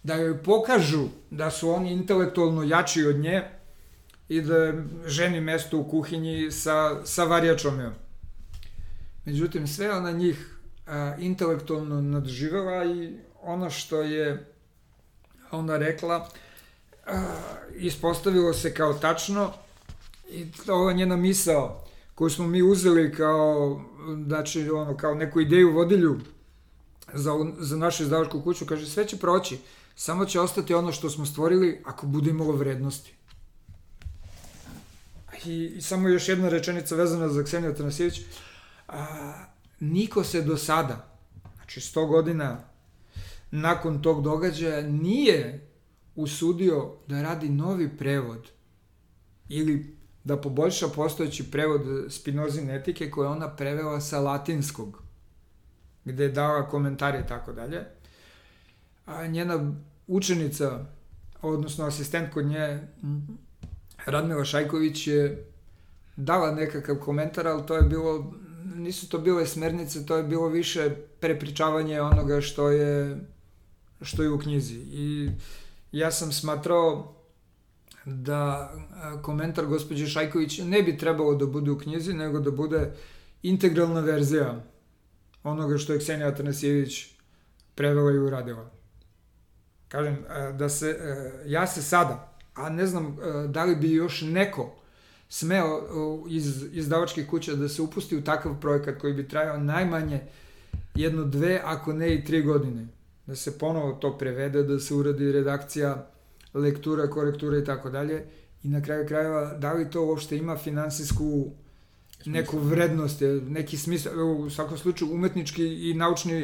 da joj pokažu da su oni intelektualno jači od nje i da ženi mesto u kuhinji sa, sa varjačom. Je. Međutim, sve ona njih a, intelektualno nadživela i ono što je ona rekla a, ispostavilo se kao tačno i ova njena misao koju smo mi uzeli kao, znači, ono, kao neku ideju vodilju za, za našu izdavačku kuću, kaže, sve će proći, samo će ostati ono što smo stvorili ako bude imalo vrednosti. I, i samo još jedna rečenica vezana za Ksenija Tanasijević. A, niko se do sada, znači 100 godina nakon tog događaja, nije usudio da radi novi prevod ili da poboljša postojeći prevod Spinozine etike koje ona prevela sa latinskog, gde je dala komentare i tako dalje. A njena učenica, odnosno asistent kod nje, Radmila Šajković je dala nekakav komentar, ali to je bilo, nisu to bile smernice, to je bilo više prepričavanje onoga što je, što je u knjizi. I ja sam smatrao da komentar gospođe Šajković ne bi trebalo da bude u knjizi, nego da bude integralna verzija onoga što je Ksenija Atanasijević prevela i uradila. Kažem, da se, ja se sada, a ne znam da li bi još neko smeo iz izdavačkih kuća da se upusti u takav projekat koji bi trajao najmanje jedno, dve, ako ne i tri godine. Da se ponovo to prevede, da se uradi redakcija lektura, korektura i tako dalje. I na kraju krajeva, da li to uopšte ima finansijsku neku vrednost, neki smisao, u svakom slučaju umetnički i naučni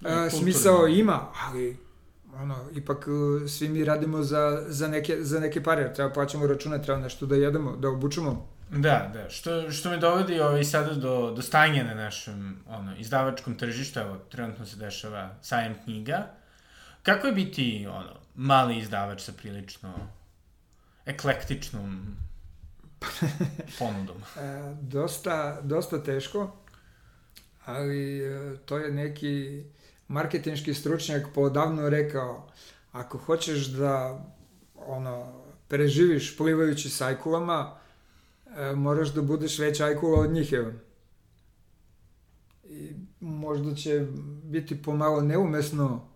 uh, smisao ima, ali ono, ipak uh, svi mi radimo za, za, neke, za neke pare, treba plaćamo račune, treba nešto da jedemo, da obučemo. Da, da, što, što me dovodi ovaj, sada do, do stanja na našem ono, izdavačkom tržištu, evo, trenutno se dešava sajem knjiga. Kako je biti ono, mali izdavač sa prilično eklektičnom ponudom. [LAUGHS] e, dosta, dosta teško, ali e, to je neki marketinški stručnjak podavno rekao, ako hoćeš da ono, preživiš plivajući s ajkulama, e, moraš da budeš već ajkula od njih, evo. I možda će biti pomalo neumesno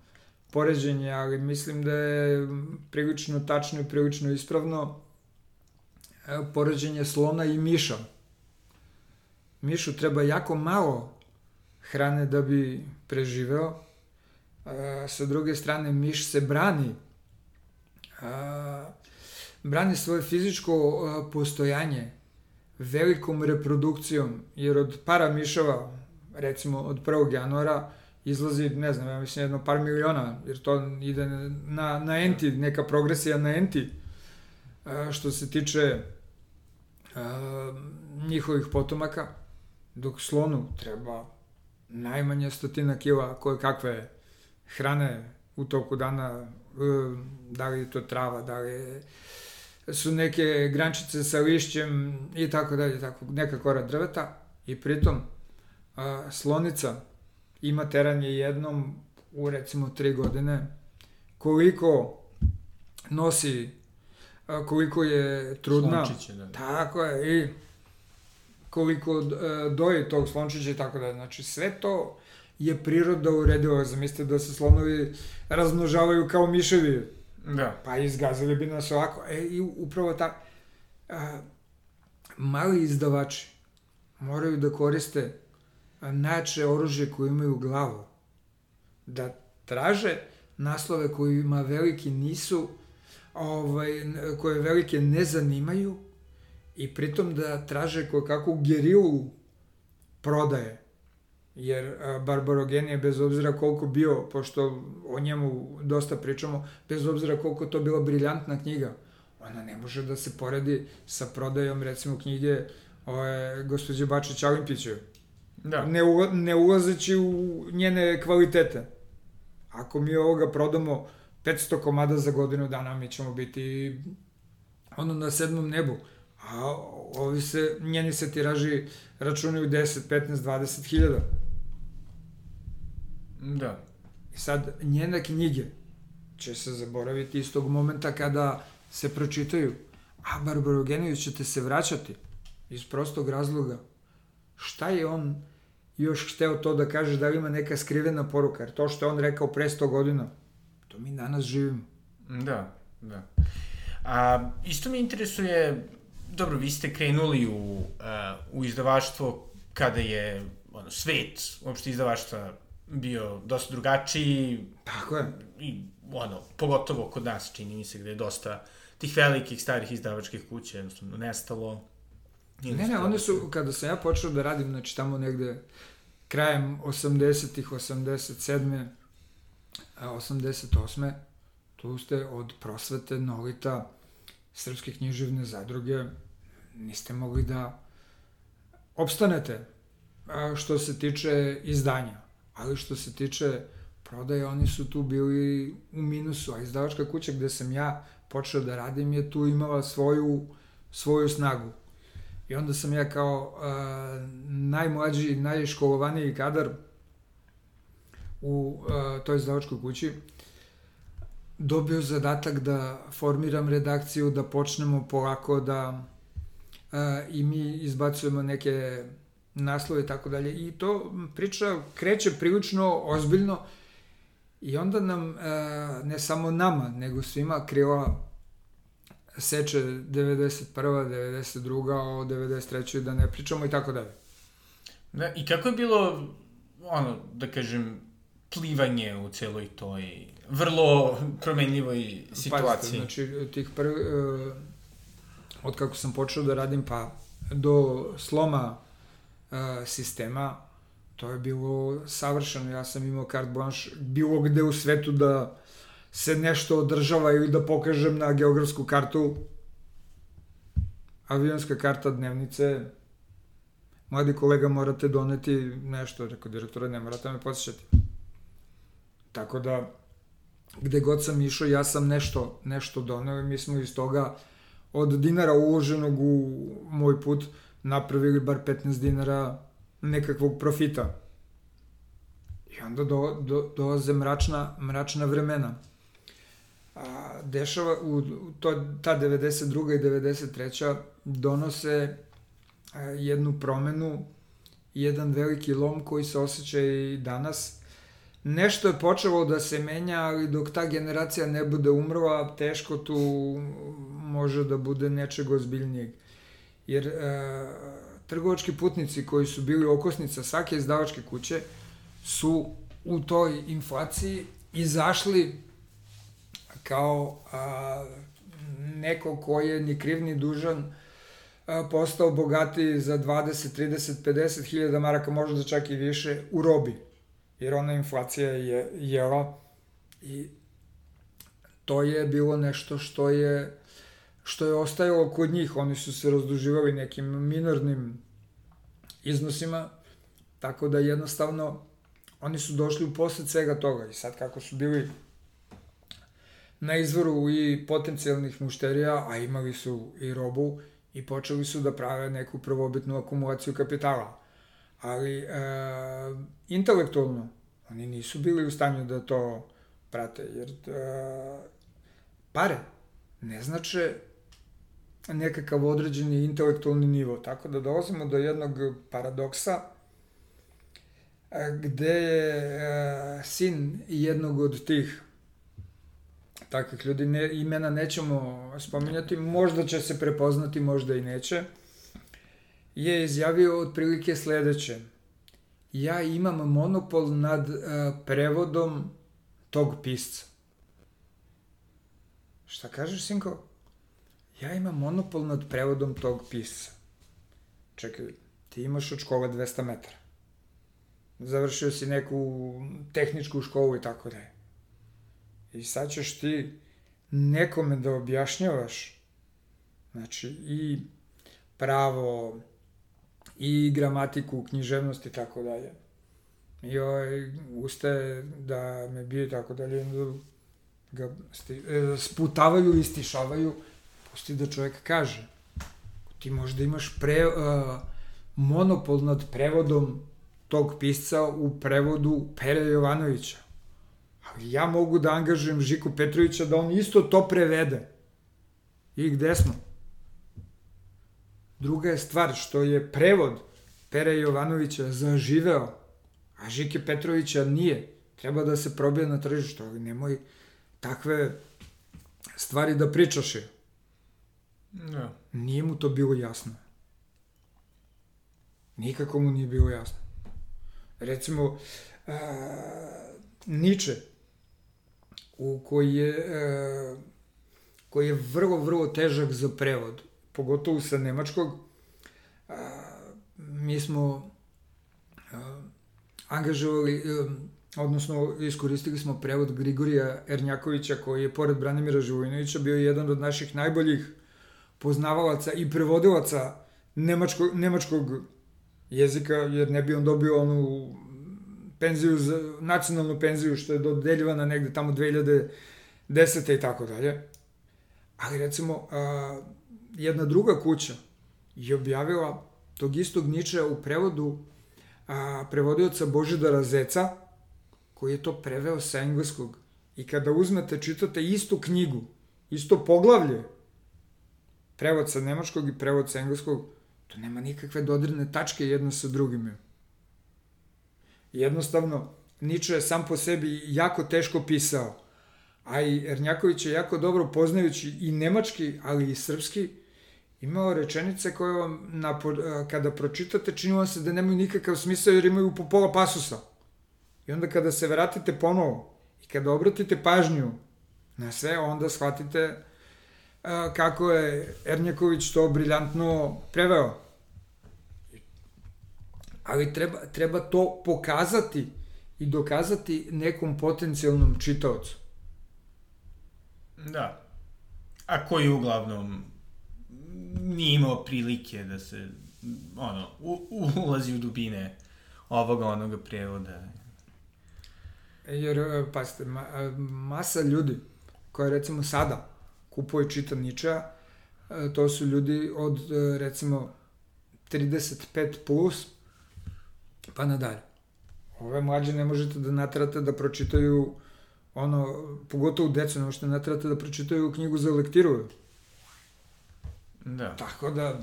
poređenje, ali mislim da je prilično tačno i prilično ispravno e, poređenje slona i miša. Mišu treba jako malo hrane da bi preživeo. E, sa druge strane, miš se brani. E, brani svoje fizičko postojanje velikom reprodukcijom, jer od para miševa, recimo od 1. januara, izlazi, ne znam, ja mislim jedno par miliona, jer to ide na, na enti, neka progresija na enti, što se tiče njihovih potomaka, dok slonu treba najmanje stotina kila koje kakve hrane u toku dana, da li je to trava, da li su neke grančice sa lišćem i tako dalje, tako, neka kora drveta. I pritom slonica ima teranje jednom u recimo tri godine, koliko nosi, koliko je trudna. Slončiće, da. Tako je, i koliko e, doje tog slončića i tako da. Znači, sve to je priroda uredila. Zamislite da se slonovi razmnožavaju kao miševi. Da. Pa izgazili bi nas ovako. E, i upravo ta... A, mali izdavači moraju da koriste najjače oružje koje imaju glavu. Da traže naslove kojima veliki nisu, ovaj, koje velike ne zanimaju i pritom da traže kakvu gerilu prodaje. Jer Barborogen je bez obzira koliko bio, pošto o njemu dosta pričamo, bez obzira koliko to bila briljantna knjiga, ona ne može da se poredi sa prodajom recimo knjige ove, gospođe Bačić Alimpićeve Da. ne, ula, ne ulazeći u njene kvalitete. Ako mi ovoga prodamo 500 komada za godinu dana, mi ćemo biti ono na sedmom nebu. A ovi se, njeni se tiraži računaju 10, 15, 20 hiljada. Da. I sad, njene knjige će se zaboraviti istog momenta kada se pročitaju. A Barbarogenović ćete se vraćati iz prostog razloga. Šta je on još hteo to da kaže, da li ima neka skrivena poruka, jer to što je on rekao pre 100 godina, to mi danas živimo. Da, da. A, isto me interesuje, dobro, vi ste krenuli u, uh, u izdavaštvo kada je ono, svet, uopšte izdavaštva, bio dosta drugačiji. Tako je. I, ono, pogotovo kod nas, čini mi se, gde je dosta tih velikih, starih izdavačkih kuća jednostavno nestalo. Ne, ne, one su, kada sam ja počeo da radim, znači tamo negde krajem 80-ih, 87. 88. Tu ste od prosvete Nolita Srpske književne zadruge niste mogli da opstanete što se tiče izdanja. Ali što se tiče prodaje, oni su tu bili u minusu, a izdavačka kuća gde sam ja počeo da radim je tu imala svoju, svoju snagu. I onda sam ja kao uh, najmlađi, najškolovaniji kadar u uh, toj izdavačkoj kući dobio zadatak da formiram redakciju, da počnemo polako da uh, i mi izbacujemo neke naslove i tako dalje. I to priča kreće prilično ozbiljno i onda nam, uh, ne samo nama, nego svima krila seče 91. 92. o 93. da ne pričamo i tako dalje. Da, i kako je bilo, ono, da kažem, plivanje u celoj toj vrlo promenljivoj situaciji? Pazite, znači, tih prvi, uh, od kako sam počeo da radim, pa do sloma uh, sistema, to je bilo savršeno. Ja sam imao carte blanche bilo gde u svetu da se nešto održava ili da pokažem na geografsku kartu avionska karta dnevnice mladi kolega morate doneti nešto, rekao direktora, ne morate me posjećati. Tako da, gde god sam išao, ja sam nešto, nešto doneo i mi smo iz toga od dinara uloženog u moj put napravili bar 15 dinara nekakvog profita. I onda do, do, dolaze mračna, mračna vremena a, dešava u to, ta 92. i 93. donose a, jednu promenu jedan veliki lom koji se osjeća i danas. Nešto je počelo da se menja, ali dok ta generacija ne bude umrla, teško tu može da bude nečeg ozbiljnijeg. Jer e, trgovački putnici koji su bili okosnica svake izdavačke kuće su u toj inflaciji izašli kao a, neko ko je ni kriv ni dužan a, postao bogati za 20, 30, 50 hiljada maraka, možda čak i više, u robi. Jer ona inflacija je jela i to je bilo nešto što je što je ostajalo kod njih. Oni su se razduživali nekim minornim iznosima, tako da jednostavno oni su došli u posled svega toga i sad kako su bili na izvoru i potencijalnih mušterija, a imali su i robu i počeli su da prave neku prvobitnu akumulaciju kapitala. Ali e, intelektualno oni nisu bili u stanju da to prate, jer e, pare ne znače nekakav određeni intelektualni nivo. Tako da dolazimo do jednog paradoksa gde je sin jednog od tih takvih ljudi, ne, imena nećemo spominjati, možda će se prepoznati, možda i neće, je izjavio otprilike sledeće. Ja imam monopol nad uh, prevodom tog pisca. Šta kažeš, sinko? Ja imam monopol nad prevodom tog pisca. Čekaj, ti imaš od škola 200 metara. Završio si neku tehničku školu i tako da je. I sad ćeš ti nekome da objašnjavaš, znači i pravo, i gramatiku, književnost i tako dalje. I ovaj, ustaje da me bije tako dalje, da ga sti, e, sputavaju i stišavaju, pusti da čovjek kaže. Ti možda imaš pre, uh, monopol nad prevodom tog pisca u prevodu Pere Jovanovića. Ali ja mogu da angažujem Žiku Petrovića da on isto to prevede. I gde smo? Druga je stvar što je prevod Pere Jovanovića zaživeo, a Žike Petrovića nije. Treba da se probije na tržištu, ali nemoj takve stvari da pričaš je. Da. Nije mu to bilo jasno. Nikako mu nije bilo jasno. Recimo, uh, Nietzsche, u koji je, uh, koji je vrlo, vrlo težak za prevod, pogotovo sa nemačkog, mi smo angažovali, uh, odnosno iskoristili smo prevod Grigorija Ernjakovića, koji je, pored Branimira Živojinovića, bio jedan od naših najboljih poznavalaca i prevodilaca nemačkog, nemačkog jezika, jer ne bi on dobio onu penziju, za, nacionalnu penziju što je dodeljivana negde tamo 2010. i tako dalje. Ali recimo, a, jedna druga kuća je objavila tog istog Ničeja u prevodu a, prevodioca Božidara Zeca, koji je to preveo sa engleskog. I kada uzmete, čitate istu knjigu, isto poglavlje, prevod sa nemačkog i prevod sa engleskog, to nema nikakve dodirne tačke jedno sa drugim. Jednostavno, Ničo je sam po sebi jako teško pisao, a i Ernjaković je jako dobro poznajući i nemački, ali i srpski, imao rečenice koje vam, na, kada pročitate, činilo se da nemaju nikakav smisao jer imaju po pola pasusa. I onda kada se vratite ponovo i kada obratite pažnju na sve, onda shvatite kako je Ernjaković to briljantno preveo. Ali treba, treba to pokazati i dokazati nekom potencijalnom čitaocu. Da. A koji uglavnom nije imao prilike da se ono, u, ulazi u dubine ovoga onoga prevoda. Jer, e, pazite, ma, e, masa ljudi koja recimo sada kupuje čita Niča, e, to su ljudi od recimo 35 plus pa nadalje. Ove mlađe ne možete da natrate da pročitaju ono, pogotovo decu, ne možete da natrate da pročitaju knjigu za lektiru. Da. Tako da,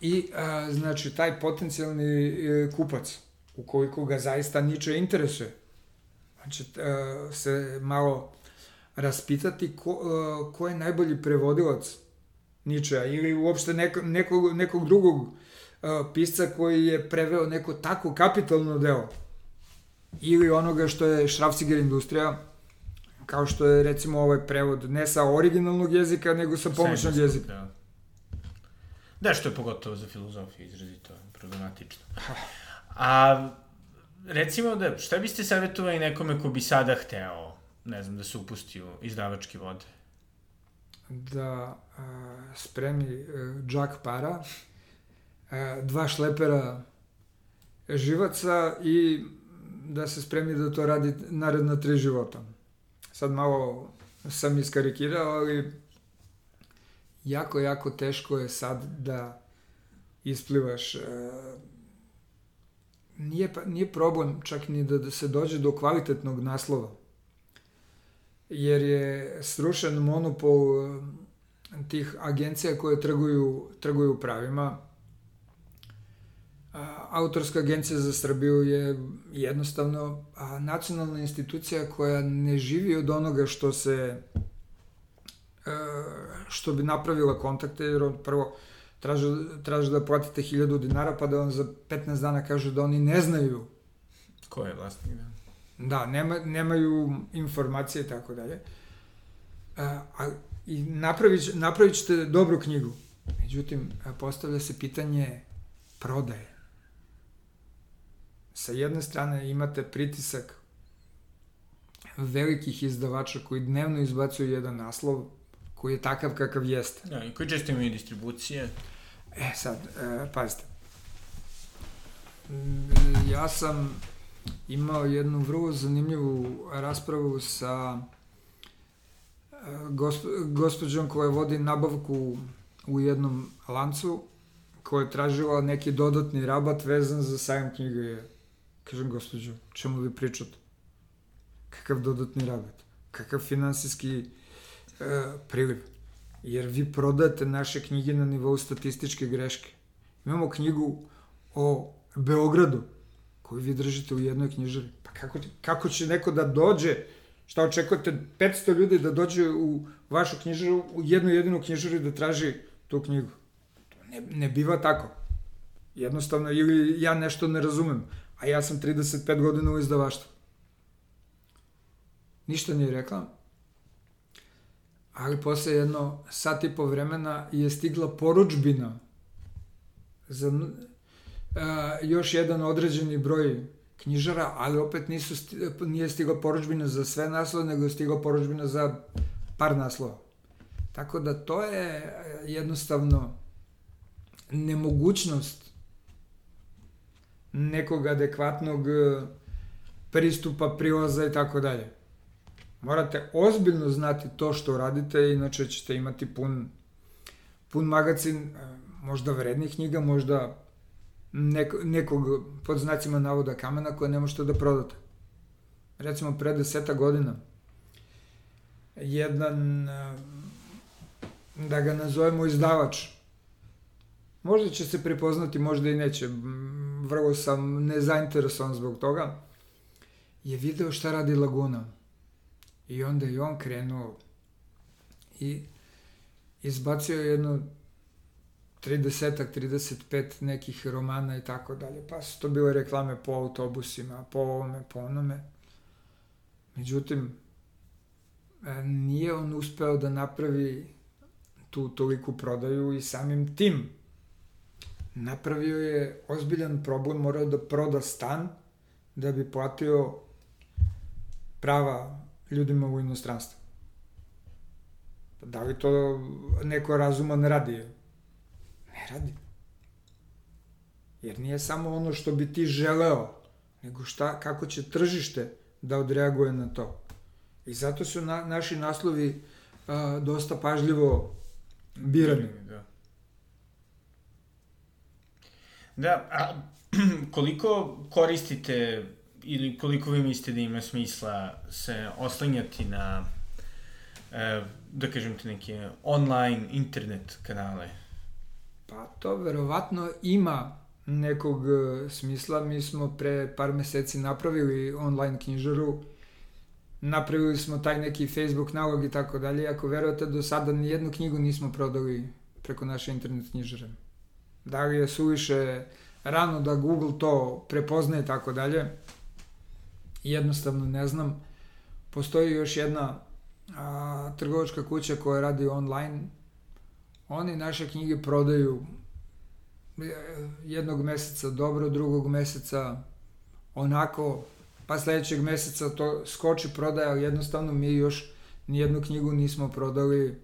I, a, znači, taj potencijalni e, kupac, ukoliko ga zaista niče interesuje, znači, a, se malo raspitati ko, a, ko je najbolji prevodilac Ničeja ili uopšte neko, nekog, nekog drugog pisca koji je preveo neko tako kapitalno delo ili onoga što je Šrafciger industrija, kao što je recimo ovaj prevod ne sa originalnog jezika, nego sa pomoćnog jezika. Da. da, što je pogotovo za filozofiju izrazito problematično. A recimo da, šta biste savjetovali nekome ko bi sada hteo, ne znam, da se upusti u izdavački vode? Da a, spremi a, e, džak para, dva šlepera živaca i da se spremi da to radi naredna tri života. Sad malo sam iskarikirao, ali jako, jako teško je sad da isplivaš. E, nije, nije problem čak ni da, da se dođe do kvalitetnog naslova. Jer je srušen monopol e, tih agencija koje trguju, trguju pravima Autorska agencija za Srbiju je jednostavno a, nacionalna institucija koja ne živi od onoga što se a, e, što bi napravila kontakte, jer on prvo traže, traže da platite 1000 dinara, pa da vam za 15 dana kažu da oni ne znaju ko je vlasnik, da. Da, nema, nemaju informacije i tako dalje. A, a, I napravit, napravit ćete dobru knjigu. Međutim, postavlja se pitanje prodaje sa jedne strane imate pritisak velikih izdavača koji dnevno izbacuju jedan naslov koji je takav kakav jeste. Da, i koji često imaju distribucije. E, sad, e, pazite. Mm, ja sam imao jednu vrlo zanimljivu raspravu sa e, gospo, gospođom koja vodi nabavku u jednom lancu koja je tražila neki dodatni rabat vezan za sajam knjige Kažem, gospođo, čemu vi pričate? Kakav dodatni rabat? Kakav finansijski e, priliv? Jer vi prodajete naše knjige na nivou statističke greške. Imamo knjigu o Beogradu, koju vi držite u jednoj knjižari. Pa kako, kako će neko da dođe, šta očekujete, 500 ljudi da dođe u vašu knjižaru, u jednu jedinu knjižaru da traži tu knjigu? To ne, ne biva tako. Jednostavno, ili ja nešto ne razumem a ja sam 35 godina u izdavaštvu. Ništa nije rekla, ali posle jedno sat i po vremena je stigla poručbina za uh, još jedan određeni broj knjižara, ali opet nisu sti, nije stigla poručbina za sve naslove, nego je stigla poručbina za par naslova. Tako da to je jednostavno nemogućnost nekog adekvatnog e, pristupa, prilaza i tako dalje. Morate ozbiljno znati to što radite, inače ćete imati pun, pun magazin, e, možda vrednih knjiga, možda nek, nekog pod znacima navoda kamena koje ne možete da prodate. Recimo, pre deseta godina, jedan, e, da ga nazovemo izdavač, možda će se prepoznati, možda i neće, vrlo sam nezainteresovan zbog toga, je video šta radi Laguna. I onda i on krenuo i izbacio jedno 30 35 nekih romana i tako dalje. Pa su to bile reklame po autobusima, po ovome, po onome. Međutim, e, nije on uspeo da napravi tu toliku prodaju i samim tim napravio je ozbiljan problem, morao da proda stan da bi platio prava ljudima u inostranstvu. Pa da li to neko razuman radi? Ne radi. Jer nije samo ono što bi ti želeo, nego šta, kako će tržište da odreaguje na to. I zato su na, naši naslovi a, dosta pažljivo birani. Da. A [CLEARS THROAT] koliko koristite ili koliko vi mislite da ima smisla se oslanjati na e, da kažem te neke online internet kanale? Pa to verovatno ima nekog e, smisla. Mi smo pre par meseci napravili online knjižaru, napravili smo taj neki Facebook nalog i tako dalje. Ako verujete, do sada ni jednu knjigu nismo prodali preko naše internet knjižare. Da li je suviše rano da Google to prepoznaje i tako dalje, jednostavno ne znam. Postoji još jedna a, trgovačka kuća koja radi online. Oni naše knjige prodaju e, jednog meseca dobro, drugog meseca onako, pa sledećeg meseca to skoči prodaja, ali jednostavno mi još nijednu knjigu nismo prodali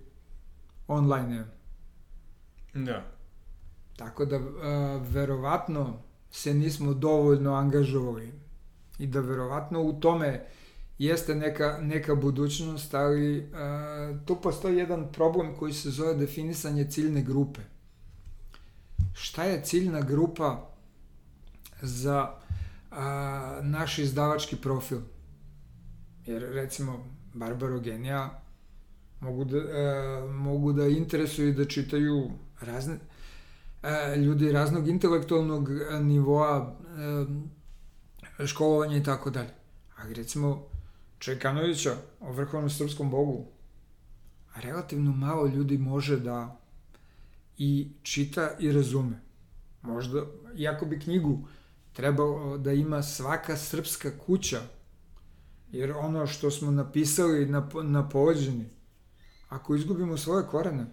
online. Da. Tako da, a, verovatno se nismo dovoljno angažovali i da verovatno u tome jeste neka, neka budućnost, ali a, tu postoji jedan problem koji se zove definisanje ciljne grupe. Šta je ciljna grupa za a, naš izdavački profil? Jer recimo Barbarogenija mogu da, a, mogu da interesuju i da čitaju razne, ljudi raznog intelektualnog nivoa, a, školovanja i tako dalje. Ali recimo Čekanovića o vrhovnom srpskom bogu, relativno malo ljudi može da i čita i razume. Možda, iako bi knjigu trebalo da ima svaka srpska kuća, jer ono što smo napisali na, na povođeni, ako izgubimo svoje korene,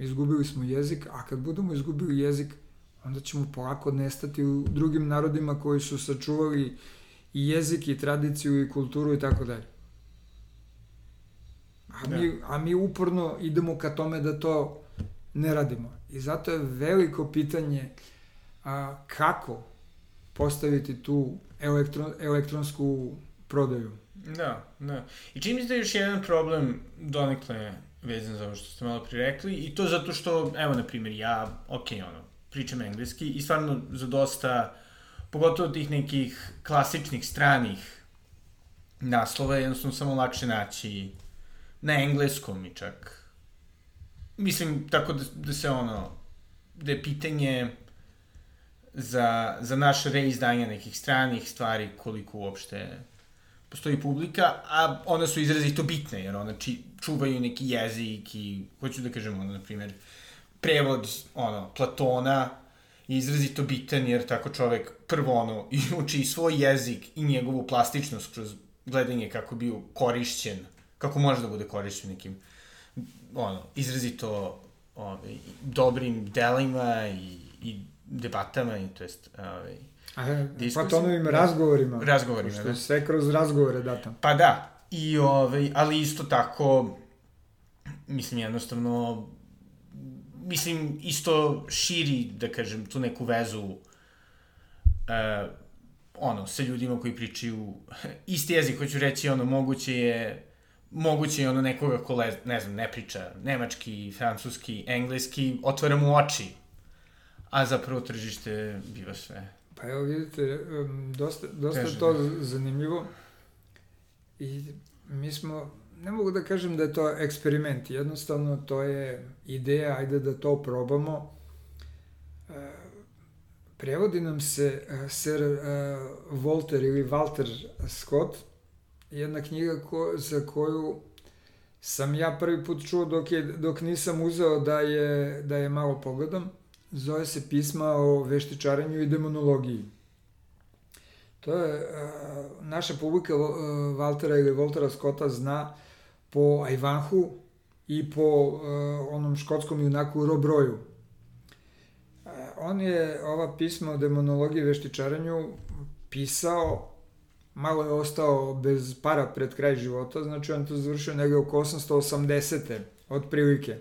izgubili smo jezik, a kad budemo izgubili jezik, onda ćemo polako nestati u drugim narodima koji su sačuvali i jezik i tradiciju i kulturu i tako dalje. A mi, da. a mi uporno idemo ka tome da to ne radimo. I zato je veliko pitanje a, kako postaviti tu elektron, elektronsku prodaju. Da, da. I čini mi se da je još jedan problem donekle vezan za ovo što ste malo prirekli i to zato što, evo, na primjer, ja, ok, ono, pričam engleski i stvarno za dosta, pogotovo tih nekih klasičnih stranih naslova, jednostavno samo lakše naći na engleskom i čak. Mislim, tako da, da se ono, da je pitanje za, za naše reizdanje nekih stranih stvari koliko uopšte postoji publika, a one su izrazito bitne, jer one či, čuvaju neki jezik i, hoću da kažem, ono, na primjer, prevod, ono, Platona je izrazito bitan, jer tako čovek prvo, ono, i [LAUGHS] uči svoj jezik i njegovu plastičnost kroz gledanje kako bio korišćen, kako može da bude korišćen nekim, ono, izrazito ovaj, dobrim delima i, i debatama, i to jest, ovaj, A, Platonovim razgovorima. Razgovorima, što da. sve kroz razgovore data. Pa da, i ovaj, ali isto tako, mislim, jednostavno, mislim, isto širi, da kažem, tu neku vezu uh, ono, sa ljudima koji pričaju [LAUGHS] isti jezik, hoću reći, ono, moguće je moguće je ono nekoga ko, le, ne znam, ne priča nemački, francuski, engleski, otvara mu oči, a zapravo tržište biva sve Pa evo vidite, dosta, dosta Kažem. to zanimljivo i mi smo, ne mogu da kažem da je to eksperiment, jednostavno to je ideja, ajde da to probamo. E, prevodi nam se e, Sir e, Walter ili Walter Scott, jedna knjiga ko, za koju sam ja prvi put čuo dok, je, dok nisam uzeo da je, da je malo pogledam zove se pisma o veštičarenju i demonologiji. To je, uh, naša publika uh, Valtera ili Voltera Scotta zna po Ajvanhu i po uh, onom škotskom junaku Robroju. On je ova pisma o demonologiji i veštičarenju pisao malo je ostao bez para pred kraj života, znači on to završio negde oko 880. otprilike.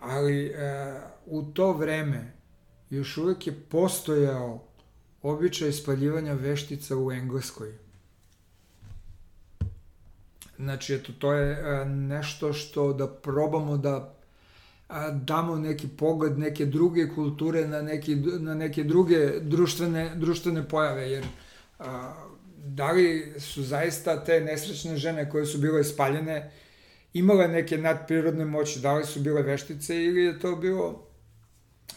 Ali e, u to vreme još uvek je postojao običaj spaljivanja veštica u Engleskoj. Znači, eto, to je e, nešto što da probamo da damo neki pogled neke druge kulture na, neki, na neke druge društvene, društvene pojave, jer a, da li su zaista te nesrećne žene koje su bile spaljene imale neke nadprirodne moći, da li su bile veštice ili je to bilo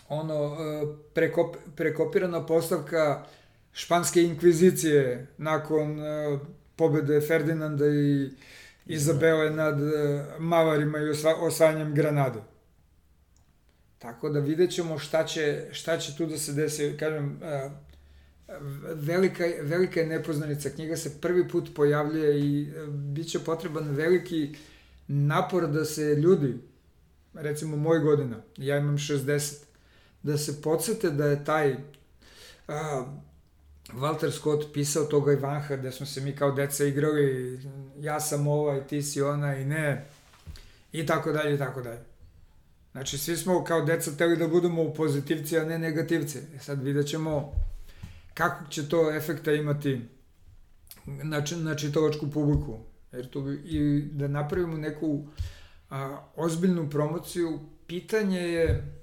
ono, e, prekop, prekopirana postavka španske inkvizicije nakon e, pobede Ferdinanda i Izabele nad e, Mavarima i osva, osvajanjem Granade. Tako da vidjet ćemo šta će, šta će tu da se desi. Kažem, velika, velika je nepoznanica. Knjiga se prvi put pojavljuje i bit će potreban veliki napor da se ljudi, recimo moj godina, ja imam 60, da se podsete da je taj a, Walter Scott pisao toga Ivanha, da smo se mi kao deca igrali, ja sam ovaj, ti si ona i ne, i tako dalje, i tako dalje. Znači, svi smo kao deca teli da budemo u pozitivci, a ne negativci. E sad vidjet ćemo kako će to efekta imati na, na čitalačku publiku. Jer tu bi, i da napravimo neku a, ozbiljnu promociju, pitanje je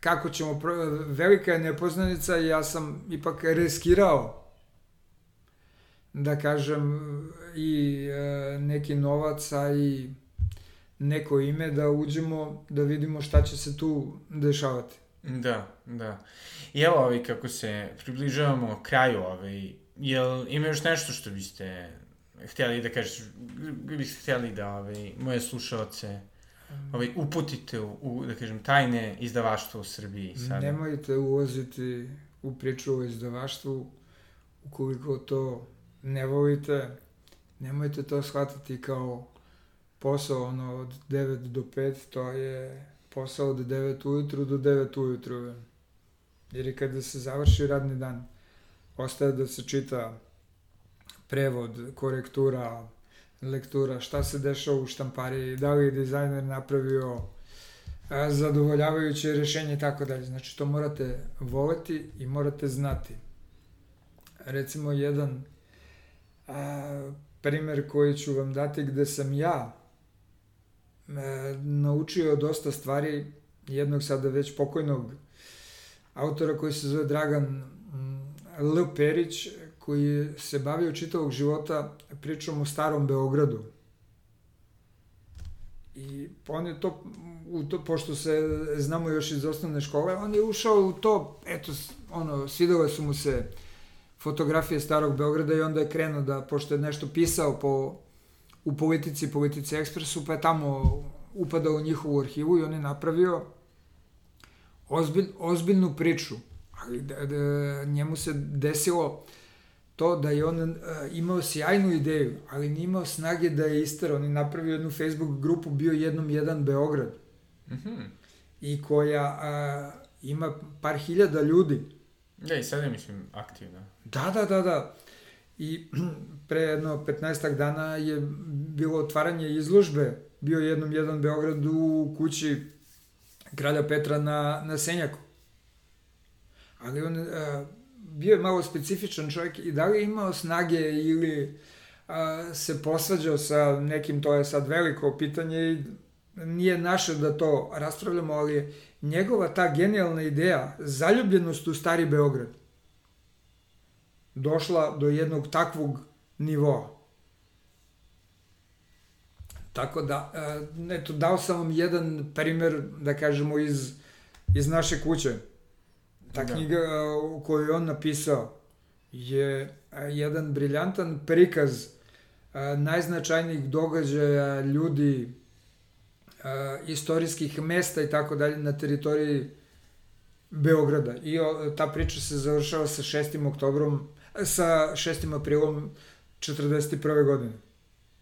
kako ćemo, velika je nepoznanica i ja sam ipak riskirao da kažem i e, neki novac, a i neko ime da uđemo, da vidimo šta će se tu dešavati. Da, da. I evo ovi kako se približavamo kraju ovaj, jel ima još nešto što biste htjeli da kažeš, biste htjeli da ovaj, moje slušalce ovaj, uputite u, u, da kažem, tajne izdavaštva u Srbiji sada? Nemojte ulaziti u priču o izdavaštvu ukoliko to ne volite, nemojte to shvatiti kao posao ono, od 9 do 5, to je posao od 9 ujutru do 9 ujutru. Jer i kada se završi radni dan, ostaje da se čita prevod, korektura, lektura, šta se dešava u štampariji, da li je dizajner napravio zadovoljavajuće rešenje i tako dalje. Znači, to morate voleti i morate znati. Recimo, jedan a, primer koji ću vam dati gde sam ja a, e, naučio dosta stvari jednog sada već pokojnog autora koji se zove Dragan L. Perić, koji se bavio čitavog života pričom o starom Beogradu. I on je to, u to, pošto se znamo još iz osnovne škole, on je ušao u to, eto, ono, svidele su mu se fotografije starog Beograda i onda je krenuo da, pošto je nešto pisao po, u politici, politici ekspresu, pa je tamo upadao u njihovu arhivu i on je napravio ozbilj, ozbiljnu priču. Ali da, da, njemu se desilo to da je on uh, imao sjajnu ideju, ali nije imao snage da je istara. On je napravio jednu Facebook grupu, bio jednom jedan Beograd. Mm -hmm. I koja uh, ima par hiljada ljudi. Da, i sada je, mislim, aktivna. Da, da, da, da. I [CLEARS THROAT] pre jedno 15 dana je bilo otvaranje izložbe, bio jednom jedan Beograd u kući kralja Petra na, na Senjaku. Ali on, uh, bio je malo specifičan čovjek i da li je imao snage ili a, se posvađao sa nekim, to je sad veliko pitanje i nije naše da to raspravljamo, ali njegova ta genijalna ideja, zaljubljenost u stari Beograd, došla do jednog takvog nivoa. Tako da, eto, dao sam vam jedan primer, da kažemo, iz, iz naše kuće. Ta da. knjiga koju je on napisao je jedan briljantan prikaz najznačajnijih događaja, ljudi, istorijskih mesta i tako dalje na teritoriji Beograda. I ta priča se završava sa 6. oktobrom, sa 6. aprilom 41. godine.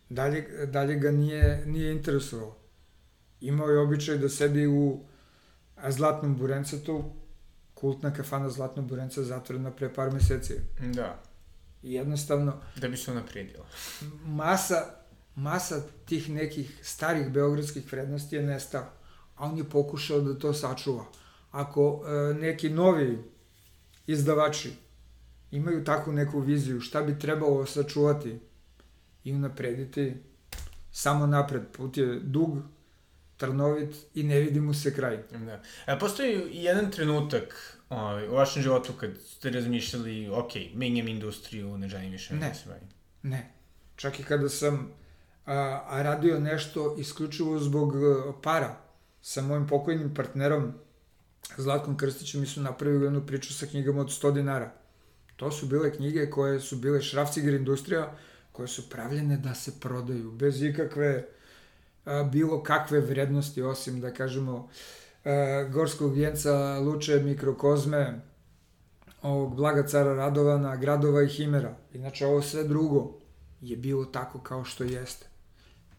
Dalje, dalje ga nije, nije interesovalo. Imao je običaj da sedi u Zlatnom Burencetu, kultna kafana Zlatno Burenca zatvorena pre par meseci. Da. I jednostavno... Da bi se naprijedila. masa, masa tih nekih starih beogradskih vrednosti je nestala. A on je pokušao da to sačuva. Ako e, neki novi izdavači imaju takvu neku viziju, šta bi trebalo sačuvati i unaprediti, samo napred. Put je dug, trnovit i ne vidi mu se kraj. Da. E, postoji jedan trenutak ovaj, u vašem životu kad ste razmišljali, ok, menjam industriju, ne želim više ne. da se bavim? Ne. Čak i kada sam a, a radio nešto isključivo zbog a, para sa mojim pokojnim partnerom, Zlatkom Krstićem mi su napravili jednu priču sa knjigama od 100 dinara. To su bile knjige koje su bile šrafciger industrija, koje su pravljene da se prodaju, bez ikakve, a, bilo kakve vrednosti, osim da kažemo Gorskog vjenca, Luče, Mikrokozme, ovog Blaga cara Radovana, Gradova i Himera. Inače, ovo sve drugo je bilo tako kao što jeste.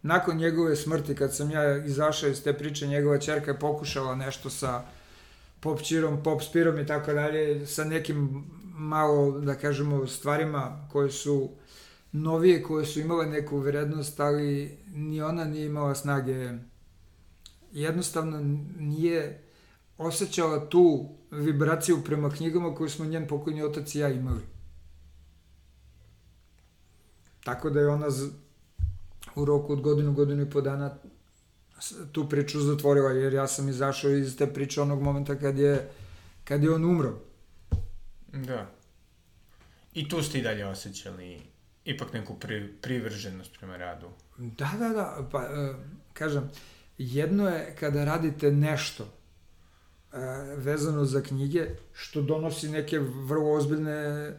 Nakon njegove smrti, kad sam ja izašao iz te priče, njegova čerka je pokušala nešto sa pop čirom, pop spirom i tako dalje, sa nekim malo, da kažemo, stvarima koje su novije, koje su imale neku vrednost, ali ni ona nije imala snage. Jednostavno nije osjećala tu vibraciju prema knjigama koju smo njen pokojni otac i ja imali. Tako da je ona u roku od godinu, godinu i po dana tu priču zatvorila, jer ja sam izašao iz te priče onog momenta kad je, kad je on umro. Da. I tu ste i dalje osjećali ipak neku pri, privrženost prema radu. Da, da, da, pa e, kažem, jedno je kada radite nešto e, vezano za knjige, što donosi neke vrlo ozbiljne e,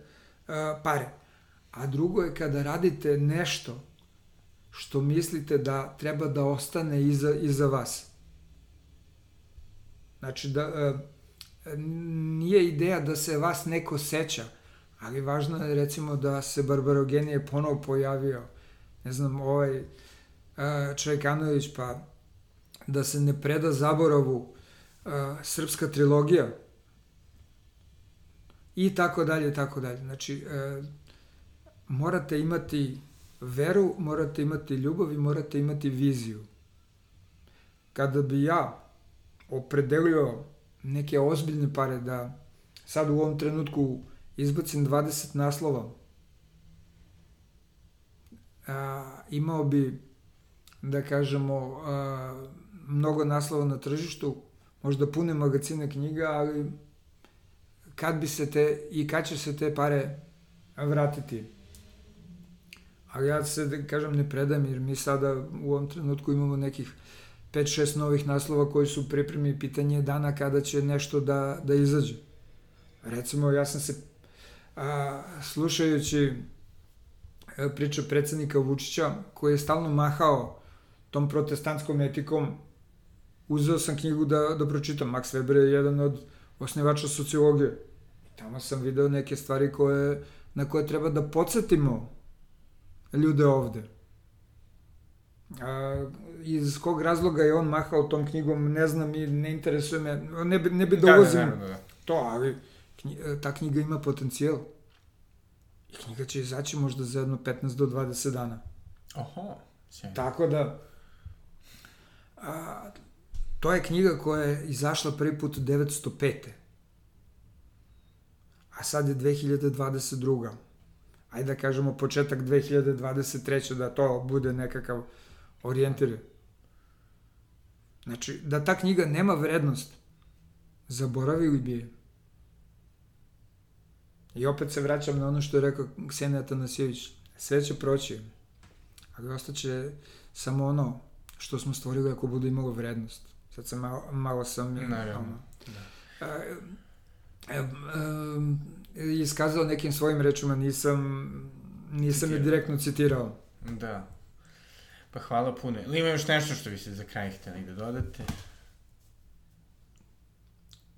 pare. A drugo je kada radite nešto što mislite da treba da ostane iza, iza vas. Znači, da, nije ideja da se vas neko seća, ali važno je recimo da se Barbarogenije ponovo pojavio, ne znam, ovaj Čajkanović, pa da se ne preda zaboravu srpska trilogija i tako dalje, tako dalje. Znači, morate imati veru, morate imati ljubav i morate imati viziju. Kada bi ja opredelio neke ozbiljne pare da sad u ovom trenutku izbacim 20 naslova, a, imao bi, da kažemo, a, mnogo naslova na tržištu, možda pune magazine knjiga, ali kad bi se te i kad će se te pare vratiti. Ali ja se, da kažem, ne predam, jer mi sada u ovom trenutku imamo nekih 5-6 novih naslova koji su pripremi pitanje dana kada će nešto da, da izađe. Recimo, ja sam se, a, slušajući e, priča predsednika Vučića, koji je stalno mahao tom protestantskom etikom, uzeo sam knjigu da, da pročitam. Max Weber je jedan od osnivača sociologije. I tamo sam video neke stvari koje, na koje treba da podsjetimo ljude ovde. A, iz kog razloga je on mahao tom knjigom, ne znam i ne interesuje me, ne bi, ne bi dolazim da, da, da, da. to, ali knji, ta knjiga ima potencijal. I knjiga će izaći možda za jedno 15 do 20 dana. Oho, sjajno. Tako da, a, to je knjiga koja je izašla prvi put 905. A sad je 2022 ajde da kažemo početak 2023. da to bude nekakav orijentir. Znači, da ta knjiga nema vrednost, zaboravili bi je. I opet se vraćam na ono što je rekao Ksenija Tanasijević. Sve će proći, ali ostaće samo ono što smo stvorili ako bude imalo vrednost. Sad sam malo, malo sam... Naravno. Ono, da. A, e, iskazao nekim svojim rečima, nisam, nisam je direktno citirao. Da. Pa hvala puno. Ili ima još nešto što biste za kraj hteli da dodate?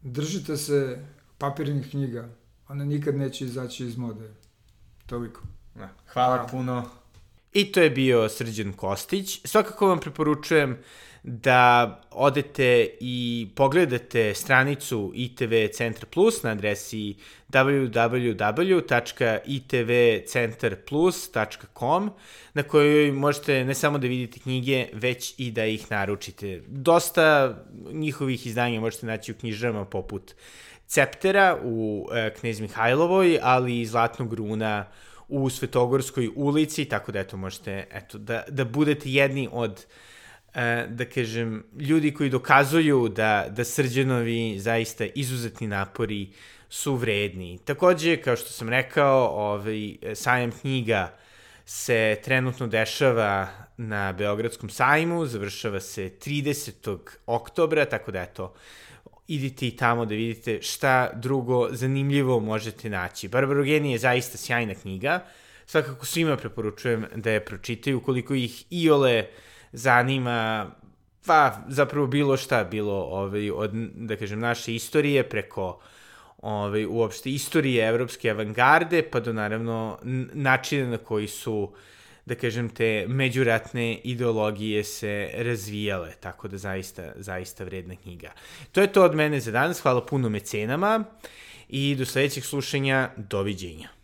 Držite se papirnih knjiga. One nikad neće izaći iz mode. Toliko. Da. Hvala, hvala puno. I to je bio Srđan Kostić. Svakako vam preporučujem da odete i pogledate stranicu ITV Centar Plus na adresi www.itvcentarplus.com na kojoj možete ne samo da vidite knjige, već i da ih naručite. Dosta njihovih izdanja možete naći u knjižama poput Ceptera u e, Knez Mihajlovoj, ali i Zlatnog runa u Svetogorskoj ulici, tako da eto možete eto, da, da budete jedni od E, da kažem, ljudi koji dokazuju da, da srđanovi zaista izuzetni napori su vredni. Takođe, kao što sam rekao, ovaj, sajam knjiga se trenutno dešava na Beogradskom sajmu, završava se 30. oktobra, tako da eto, idite i tamo da vidite šta drugo zanimljivo možete naći. Barbarogeni je zaista sjajna knjiga, svakako svima preporučujem da je pročitaju, koliko ih iole zanima pa zapravo bilo šta, bilo ovaj, od, da kažem, naše istorije preko ovaj, uopšte istorije evropske avangarde, pa do naravno načina na koji su da kažem, te međuratne ideologije se razvijale, tako da zaista, zaista vredna knjiga. To je to od mene za danas, hvala puno mecenama i do sledećeg slušanja, doviđenja.